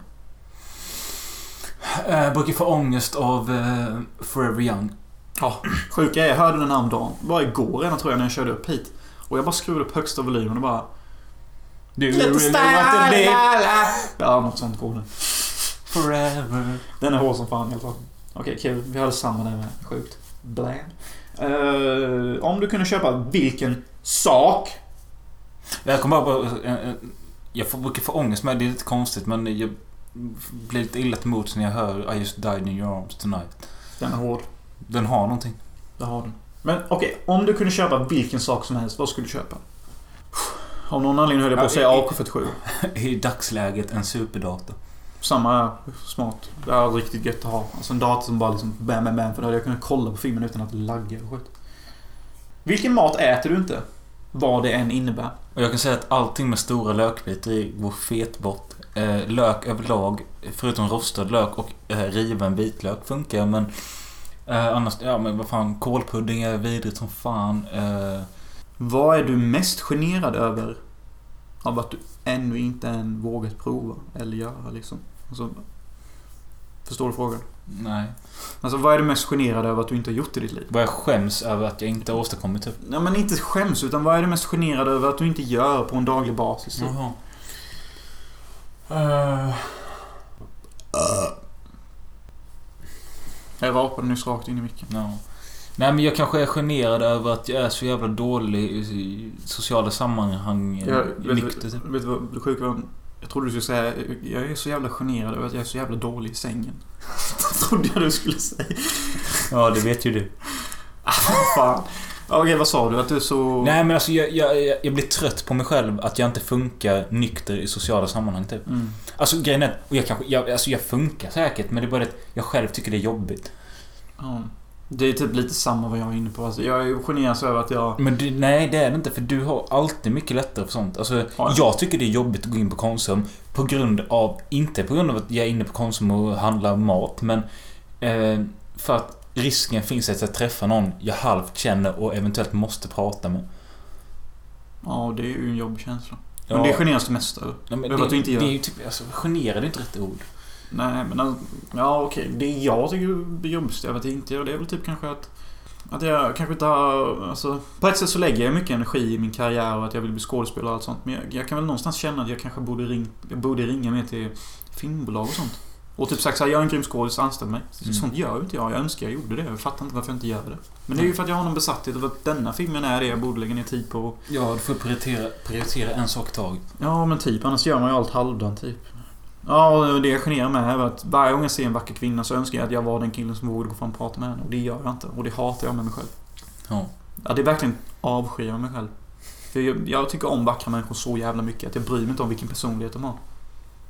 Jag brukar få ångest av eh, Forever Young. Ja, sjuka är, jag hörde den här om dagen. Bara igår redan tror jag när jag körde upp hit. Och jag bara skruvade upp högsta volymen och bara... Du really want. Ja, något sånt går den. forever. Den är hård som fan i alla fall. Okej, kul. Vi hade samma där med. Sjukt. Blä. Eh, om du kunde köpa vilken sak... Jag kommer bara... eh, eh, Jag får, brukar få ångest med det. Är lite konstigt, men jag blir lite illa till mods när jag hör I just died in your arms tonight. Den är hård. Den har någonting. Det har den. Men okej, om du kunde köpa vilken sak som helst, vad skulle du köpa? Av någon anledning höll jag på att säga AK47. <laughs> I dagsläget en superdator. Samma smart. Det är riktigt gött att ha. Alltså en dator som bara liksom bam, bam, bam. För då hade jag kunnat kolla på filmen utan att lagga och skit. Vilken mat äter du inte? Vad det än innebär. Och jag kan säga att allting med stora lökbitar i går fet bort. Eh, lök överlag, förutom rostad lök och eh, riven vitlök funkar men... Eh, annars, ja men vad fan, kålpudding är vidrigt som fan. Eh, Vad är du mest generad över av att du ännu inte än vågat prova eller göra liksom? Alltså, förstår du frågan? Nej. Alltså vad är du mest generad över att du inte har gjort i ditt liv? Vad jag skäms över att jag inte har åstadkommit typ. Ja men inte skäms utan vad är du mest generad över att du inte gör på en daglig basis? typ? Jaha. Eh, Jag rapade nyss rakt in i micken. ja. Nej men jag kanske är generad över att jag är så jävla dålig i sociala sammanhang. Jag, vet, nykter typ. vet du vad det sjuka var? Jag trodde du skulle säga jag är så jävla generad över att jag är så jävla dålig i sängen. <laughs> trodde jag du skulle säga. Ja det vet ju du. Fan. Okej, vad sa du? Att du är så... Nej men alltså jag, jag, jag- blir trött på mig själv att jag inte funkar nykter i sociala sammanhang typ. Mm. Alltså grejen är, och jag kanske, jag, alltså jag funkar säkert men det är bara att jag själv tycker det är jobbigt. Ja. Det är typ lite samma vad jag är inne på. Alltså, jag är generad över att jag... Men du, nej det är det inte för du har alltid mycket lättare för sånt. Alltså Ja. jag tycker det är jobbigt att gå in på Konsum på grund av, inte på grund av att jag är inne på Konsum och handlar mat men eh, för att risken finns att jag träffar någon jag halvt känner och eventuellt måste prata med. Ja, det är ju en jobbig känsla. Ja, Men det generas du mest över. nej, men det, du inte gör. det är ju typ, alltså generad är inte rätt ord. Nej, men alltså, Ja, okej. Det jag tycker är jobbigast att jag inte gör det är väl typ kanske att... Att jag kanske inte har... Alltså, på ett sätt så lägger jag mycket energi i min karriär och att jag vill bli skådespelare och allt sånt. Men jag, jag kan väl någonstans känna att jag kanske borde, ring, jag borde ringa mer till filmbolag och sånt. Och typ sagt såhär, jag är en grym skådis, anställ mig. Mm. Sånt gör ju inte jag. Jag önskar jag gjorde det. Jag fattar inte varför jag inte gör det. Men det är ju för att jag har någon besatthet över att denna filmen är det jag borde lägga ner tid på. Ja, du får prioritera, prioritera en sak i taget. Ja, men typ. Annars gör man ju allt halvdant typ. Ja, och det jag generar mig är att varje gång jag ser en vacker kvinna så önskar jag att jag var den killen som vågade gå fram och prata med henne. Och det gör jag inte. Och det hatar jag med mig själv. Ja. Ja, det är verkligen avskyr jag mig själv. För jag, jag tycker om vackra människor så jävla mycket att jag bryr mig inte om vilken personlighet de har.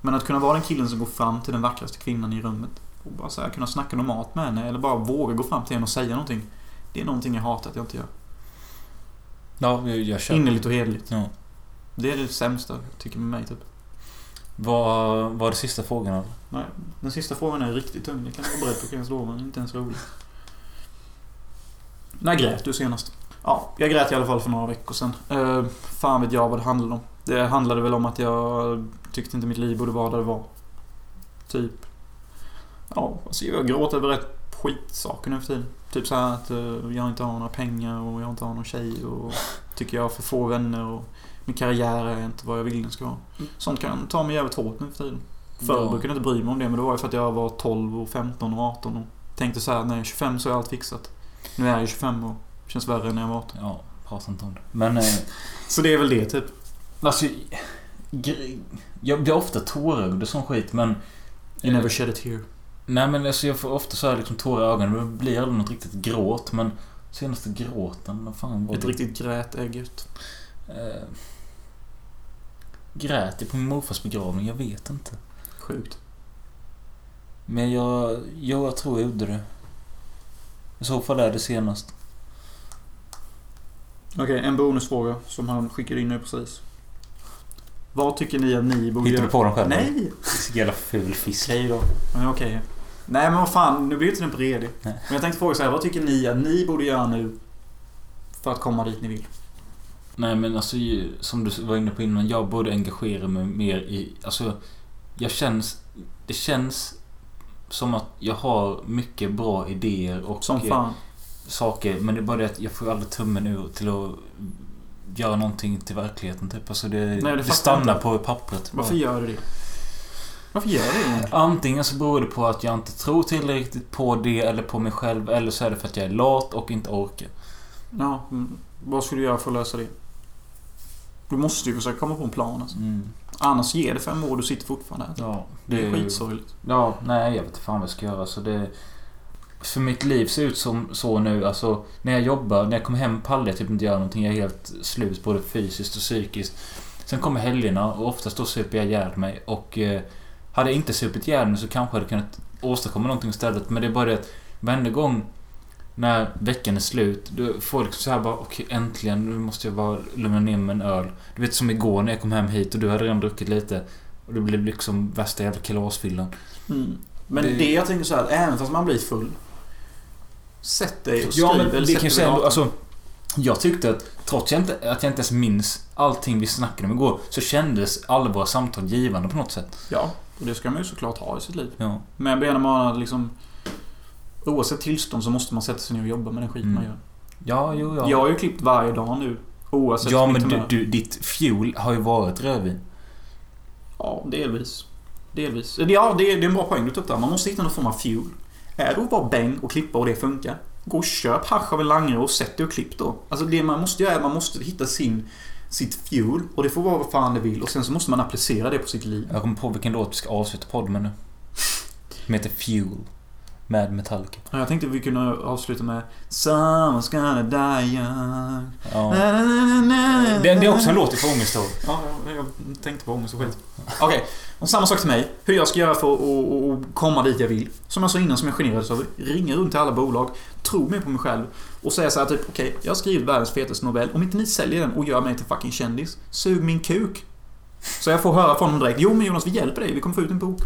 Men att kunna vara den killen som går fram till den vackraste kvinnan i rummet och bara så här, kunna snacka normalt med henne eller bara våga gå fram till henne och säga någonting. Det är någonting jag hatar att jag inte gör. Ja, jag, jag. Innerligt och hederligt. Ja. Det är det sämsta tycker med mig typ. Vad var det sista frågan? eller? Nej, den sista frågan är riktigt tung. Det kan jag vara beredd på kan jag slå men inte ens rolig. När grät du senast? Ja, jag grät i alla fall för några veckor sedan. Uh, fan vet jag vad det handlade om. Det handlade väl om att jag tyckte inte mitt liv borde vara där det var. Typ. Ja, alltså jag gråter över rätt skitsaker nu för tiden. Typ så här att eh, jag inte har några pengar och jag inte har någon tjej och tycker jag har för få vänner och min karriär är inte vad jag vill den ska vara. Sånt kan ta mig jävligt hårt nu för tiden. Förr Ja. brukade jag inte bry mig om det men det var ju för att jag var 12 och 15 och 18 och tänkte så här när jag är 25 så är allt fixat. Nu är jag 25 och känns värre än när jag var 18. Ja, prata inte om det. Men... Eh, Så det är väl det typ. alltså... Jag blir ofta tårögd och sån skit men... You never shed a tear. Nej men alltså jag får ofta så här liksom tårar i ögonen. Det blir aldrig något riktigt gråt men... Senaste gråten, vad fan var Ett det? riktigt grät är gött. Eh, grät jag på min morfars begravning? Jag vet inte. Sjukt. Men jag, jag, jag tror jag gjorde det. I så fall är det senast. Okej, en bonusfråga som han skickade in nu precis. Vad tycker ni att ni borde Hittar du på den själv? Nej! Så jävla ful fisk. Okej då. Men okej. Nej men vad fan, nu blir inte den bredig. Men jag tänkte fråga så här, vad tycker ni att ni borde göra nu för att komma dit ni vill? Nej men alltså som du var inne på innan. Jag borde engagera mig mer i... Alltså... Jag känns... Det känns som att jag har mycket bra idéer och Som eh, fan. saker. Men det är bara det att jag får aldrig tummen ur till att göra någonting till verkligheten typ. Alltså det, det det, fattar stannar jag på pappret. bara. Varför gör du det? Varför gör du det egentligen? Antingen så beror det på att jag inte tror tillräckligt på det eller på mig själv. Eller så är det för att jag är lat och inte orkar. Ja, mm, vad skulle du göra för att lösa det? Du måste ju försöka komma på en plan alltså. Mm. Annars ger det fem år du sitter fortfarande här. Ja, Det är ju- skitsorgligt. Ja, nej jag vet inte fan vad jag ska göra. Så det... För mitt liv ser ut som så nu. Alltså, när jag jobbar, när jag kommer hem pallar jag typ inte göra någonting. Jag är helt slut både fysiskt och psykiskt. Sen kommer helgerna och oftast då super jag ihjäl mig. Och eh, hade jag inte supit ihjäl mig så kanske jag hade kunnat åstadkomma någonting istället. Men det är bara det att varenda gång när veckan är slut, då får jag liksom så här bara okej äntligen, nu måste jag bara lugna ner mig med en öl. Du vet som igår när jag kom hem hit och du hade redan druckit lite. Och det blev liksom värsta jävla kalasfyllan. Mm. Men det... Det- jag tänker så här, även fast man blir full. Sätt dig och skriv. Ja, men eller det kan dig säga ändå, alltså... Jag tyckte att, trots jag inte, att jag inte ens minns allting vi snackade om igår, så kändes alla våra samtal givande på något sätt. Ja, och det ska man ju såklart ha i sitt liv. Ja. Men jag menar bara liksom... Oavsett tillstånd så måste man sätta sig ner och jobba med den skit Mm. man gör. Ja, jo, ja. Jag har ju klippt varje dag nu. Oavsett ja, men du, du, ditt fuel har ju varit rödvin. Ja, delvis. Delvis. Ja, det är, det är en bra poäng du tog upp där. Man måste hitta någon form av fuel. Är det att vara bäng och klippa och det funkar? Gå och köp hasch av en langare och sätt dig och klipp då. Alltså det man måste göra är att man måste hitta sin, sitt fuel. Och det får vara vad fan det vill. Och sen så måste man applicera det på sitt liv. Jag kommer på vilken låt vi ska avsluta podden med nu. Som heter Fuel. Med Metallica. Ja, Jag tänkte vi kunde avsluta med Someone's gonna die young. Ja. Det, det är också en låt ifrån Ångest då. Ja, jag, tänkte på ångest och skit. Okej, och samma sak till mig. Hur jag ska göra för att komma dit jag vill. Som jag sa innan, som jag generades av. Ringa runt till alla bolag, tro mer på mig själv och säga så här typ okej, jag har skrivit världens fetaste novell. Om inte ni säljer den och gör mig till fucking kändis, sug min kuk. Så jag får höra från dem direkt. Jo men Jonas, vi hjälper dig. Vi kommer få ut en bok.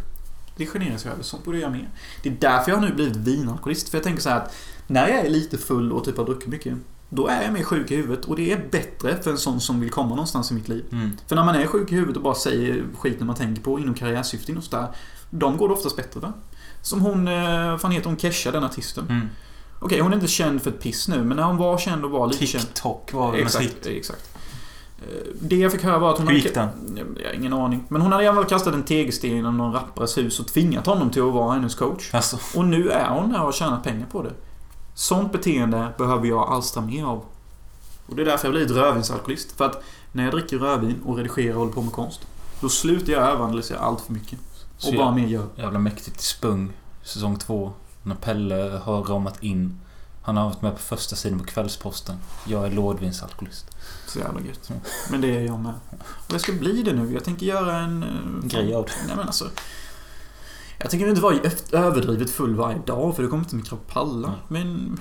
Det generas jag över. Sånt borde jag mer. Det är därför jag har nu blivit vinalkoholist. För jag tänker så här att när jag är lite full och typ har druckit mycket. Då är jag mer sjuk i huvudet och det är bättre för en sån som vill komma någonstans i mitt liv. Mm. För när man är sjuk i huvudet och bara säger skiten man tänker på inom karriärsyften och sådär. De går det oftast bättre va? Som hon, eh, vad fan heter hon, Kesha, den artisten. Mm. Okej, hon är inte känd för ett piss nu, men när hon var känd och var lite känd. TikTok var mest Exakt, exakt. Eh, Det jag fick höra var att hon Hur gick hade... Jag har ingen aning. Men hon hade i alla fall kastat en tegelsten genom någon rappares hus och tvingat honom till att vara hennes coach. Alltså, Och nu är hon där och har tjänat pengar på det. Sånt beteende behöver jag alstra mer av. Och det är därför jag blir rödvinsalkoholist. För att när jag dricker rödvin och redigerar och håller på med konst. Då slutar jag överanalysera allt för mycket. så Och bara mer gör. jävla mäktigt Spung. Säsong två. När Pelle har ramat in. Han har varit med på första sidan på Kvällsposten. Jag är lådvinsalkoholist. Så jävla gött. Men det är jag med. Och jag ska bli det nu. Jag tänker göra en... eh, Grej av det. Nej men alltså. Jag tänker inte vara överdrivet full varje dag för det kommer inte min kropp palla. Mm. Men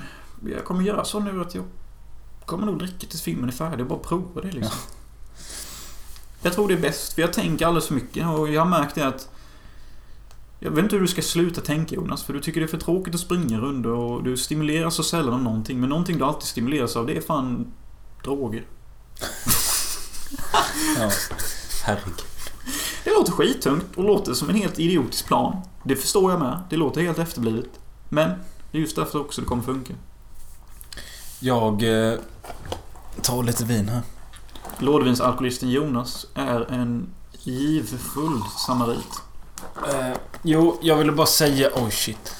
jag kommer göra så nu att jag kommer nog dricka tills filmen är färdig och bara prova det liksom. Jag tror det är bäst för jag tänker alldeles för mycket och jag har märkt det att jag vet inte hur du ska sluta tänka Jonas, för du tycker det är för tråkigt att springa runt och du stimuleras så sällan av någonting. Men någonting du alltid stimuleras av, det är fan droger. <laughs> Ja. Herregud. Det låter skittungt och låter som en helt idiotisk plan. Det förstår jag med. Det låter helt efterblivet. Men det är just därför också det kommer funka. Jag eh, tar lite vin här. Lådvinsalkoholisten Jonas är en givfull samarit. Eh, jo, jag ville bara säga... Oj, shit.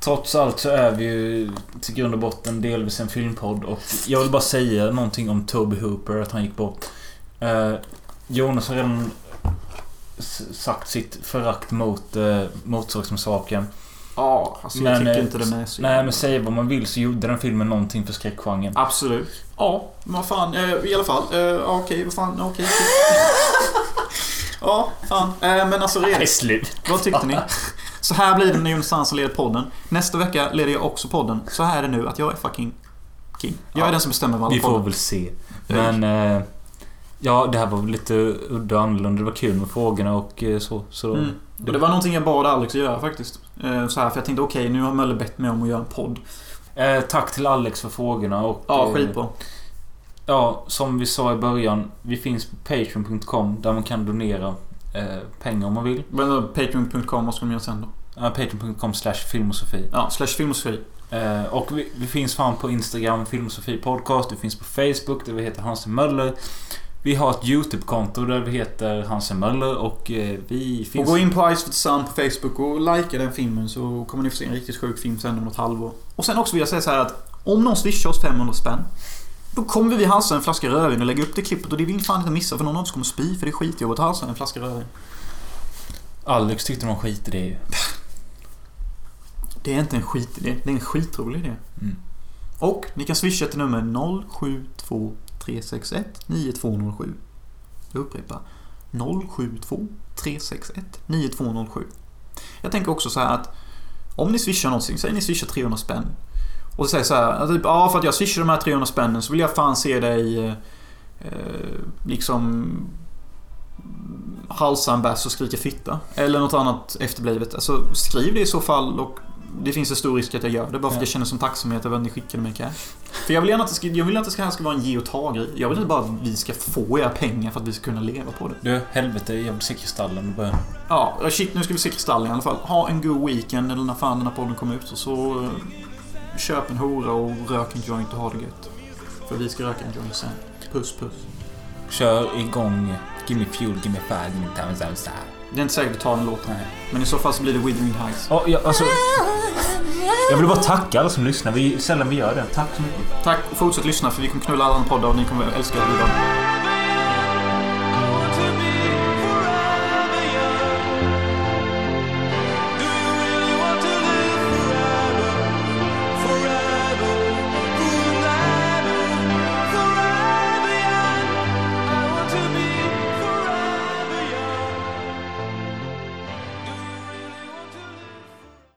Trots allt så är vi ju till grund och botten delvis en filmpodd och jag vill bara säga någonting om Toby Hooper, att han gick bort. Eh, Jonas har redan sagt sitt förakt mot eh, Motorsågsmassakern. Ja, alltså jag Men, tycker eh, inte den är så Nej, men säg vad man vill så gjorde den filmen någonting för skräckgenren. Absolut. Ja, men vad fan. Eh, I alla fall. Eh, okej, vad fan. Okej. okej. <laughs> ja, fan. Eh, men alltså redan. slut. Vad tyckte ni? Så här blir det när Jonas Hansson leder podden. Nästa vecka leder jag också podden. Så här är det nu att jag är fucking king. Jag är Ja. den som bestämmer vad alla Vi får väl se. Men... Eh, ja, det här var väl lite udda och annorlunda. Det var kul med frågorna och eh, så. så Mm. Och det var någonting jag bad Alex att göra faktiskt. Eh, Så här, för jag tänkte okej, nu har Mölle bett mig om att göra en podd. eh, tack till Alex för frågorna och... Ja, eh, skitbra. Ja, som vi sa i början. Vi finns på Patreon.com där man kan donera eh, pengar om man vill. Men då, Patreon.com, vad ska de göra sen då? Uh, Patreon.com slash filmosofi. Ja, slash filmosofi. Eh, och vi, vi finns fan på Instagram, Filmosofi Podcast. Vi finns på Facebook där vi heter Hansen Möller. Vi har ett YouTube-konto där vi heter Hansen Möller och eh, vi Och finns... gå in på Ice for the Sun på Facebook och likea den filmen så kommer ni få se en riktigt sjuk film sen om ett halvår. Och sen också vill jag säga så här att om någon swishar oss 500 spänn då kommer vi halsa en flaska rödvin och lägga upp det klippet och det vill fan inte missa för någon av oss kommer spy för det är skitjobbigt att halsa en flaska rödvin. Alex tyckte de skit i det ju. Det är inte en skitidé, det är en skitrolig idé. Mm. Och ni kan swisha till nummer 072 361 9207. Jag upprepar. 072 361 9207. Jag tänker också så här att om ni swishar någonting, säg ni swishar 300 spänn. Och säger så här, typ, ja för att jag swishar de här 300 spännen så vill jag fan se dig eh, liksom halsa en bärs och skrika fitta. Eller något annat efterblivet. Alltså skriv det i så fall och det finns en stor risk att jag gör det bara för att Ja. jag känner som tacksamhet över att ni skickade mig cash. För jag vill gärna att det ska, jag vill att det ska, här ska vara en ge och ta-grej. Jag vill inte bara att vi ska få era pengar för att vi ska kunna leva på det. Du, helvete, jag vill se Kristallen i början. Ja, shit nu ska vi se Kristallen i alla fall. Ha en god weekend eller när fan den här podden kommer ut och så köp en hora och rök en joint och ha det gött. För vi ska röka en joint sen. Puss puss. Kör igång Gimme Fuel, Gimme Fire, Gimme Time. Det är inte säkert att ta den låten. Nej. Men i så fall så blir det Withering Heights. Ja, jag, alltså, jag vill bara tacka alla som lyssnar. Vi, sällan vi gör det. Tack så mycket. Tack och fortsätt lyssna för vi kommer knulla alla andra poddar och ni kommer älska det.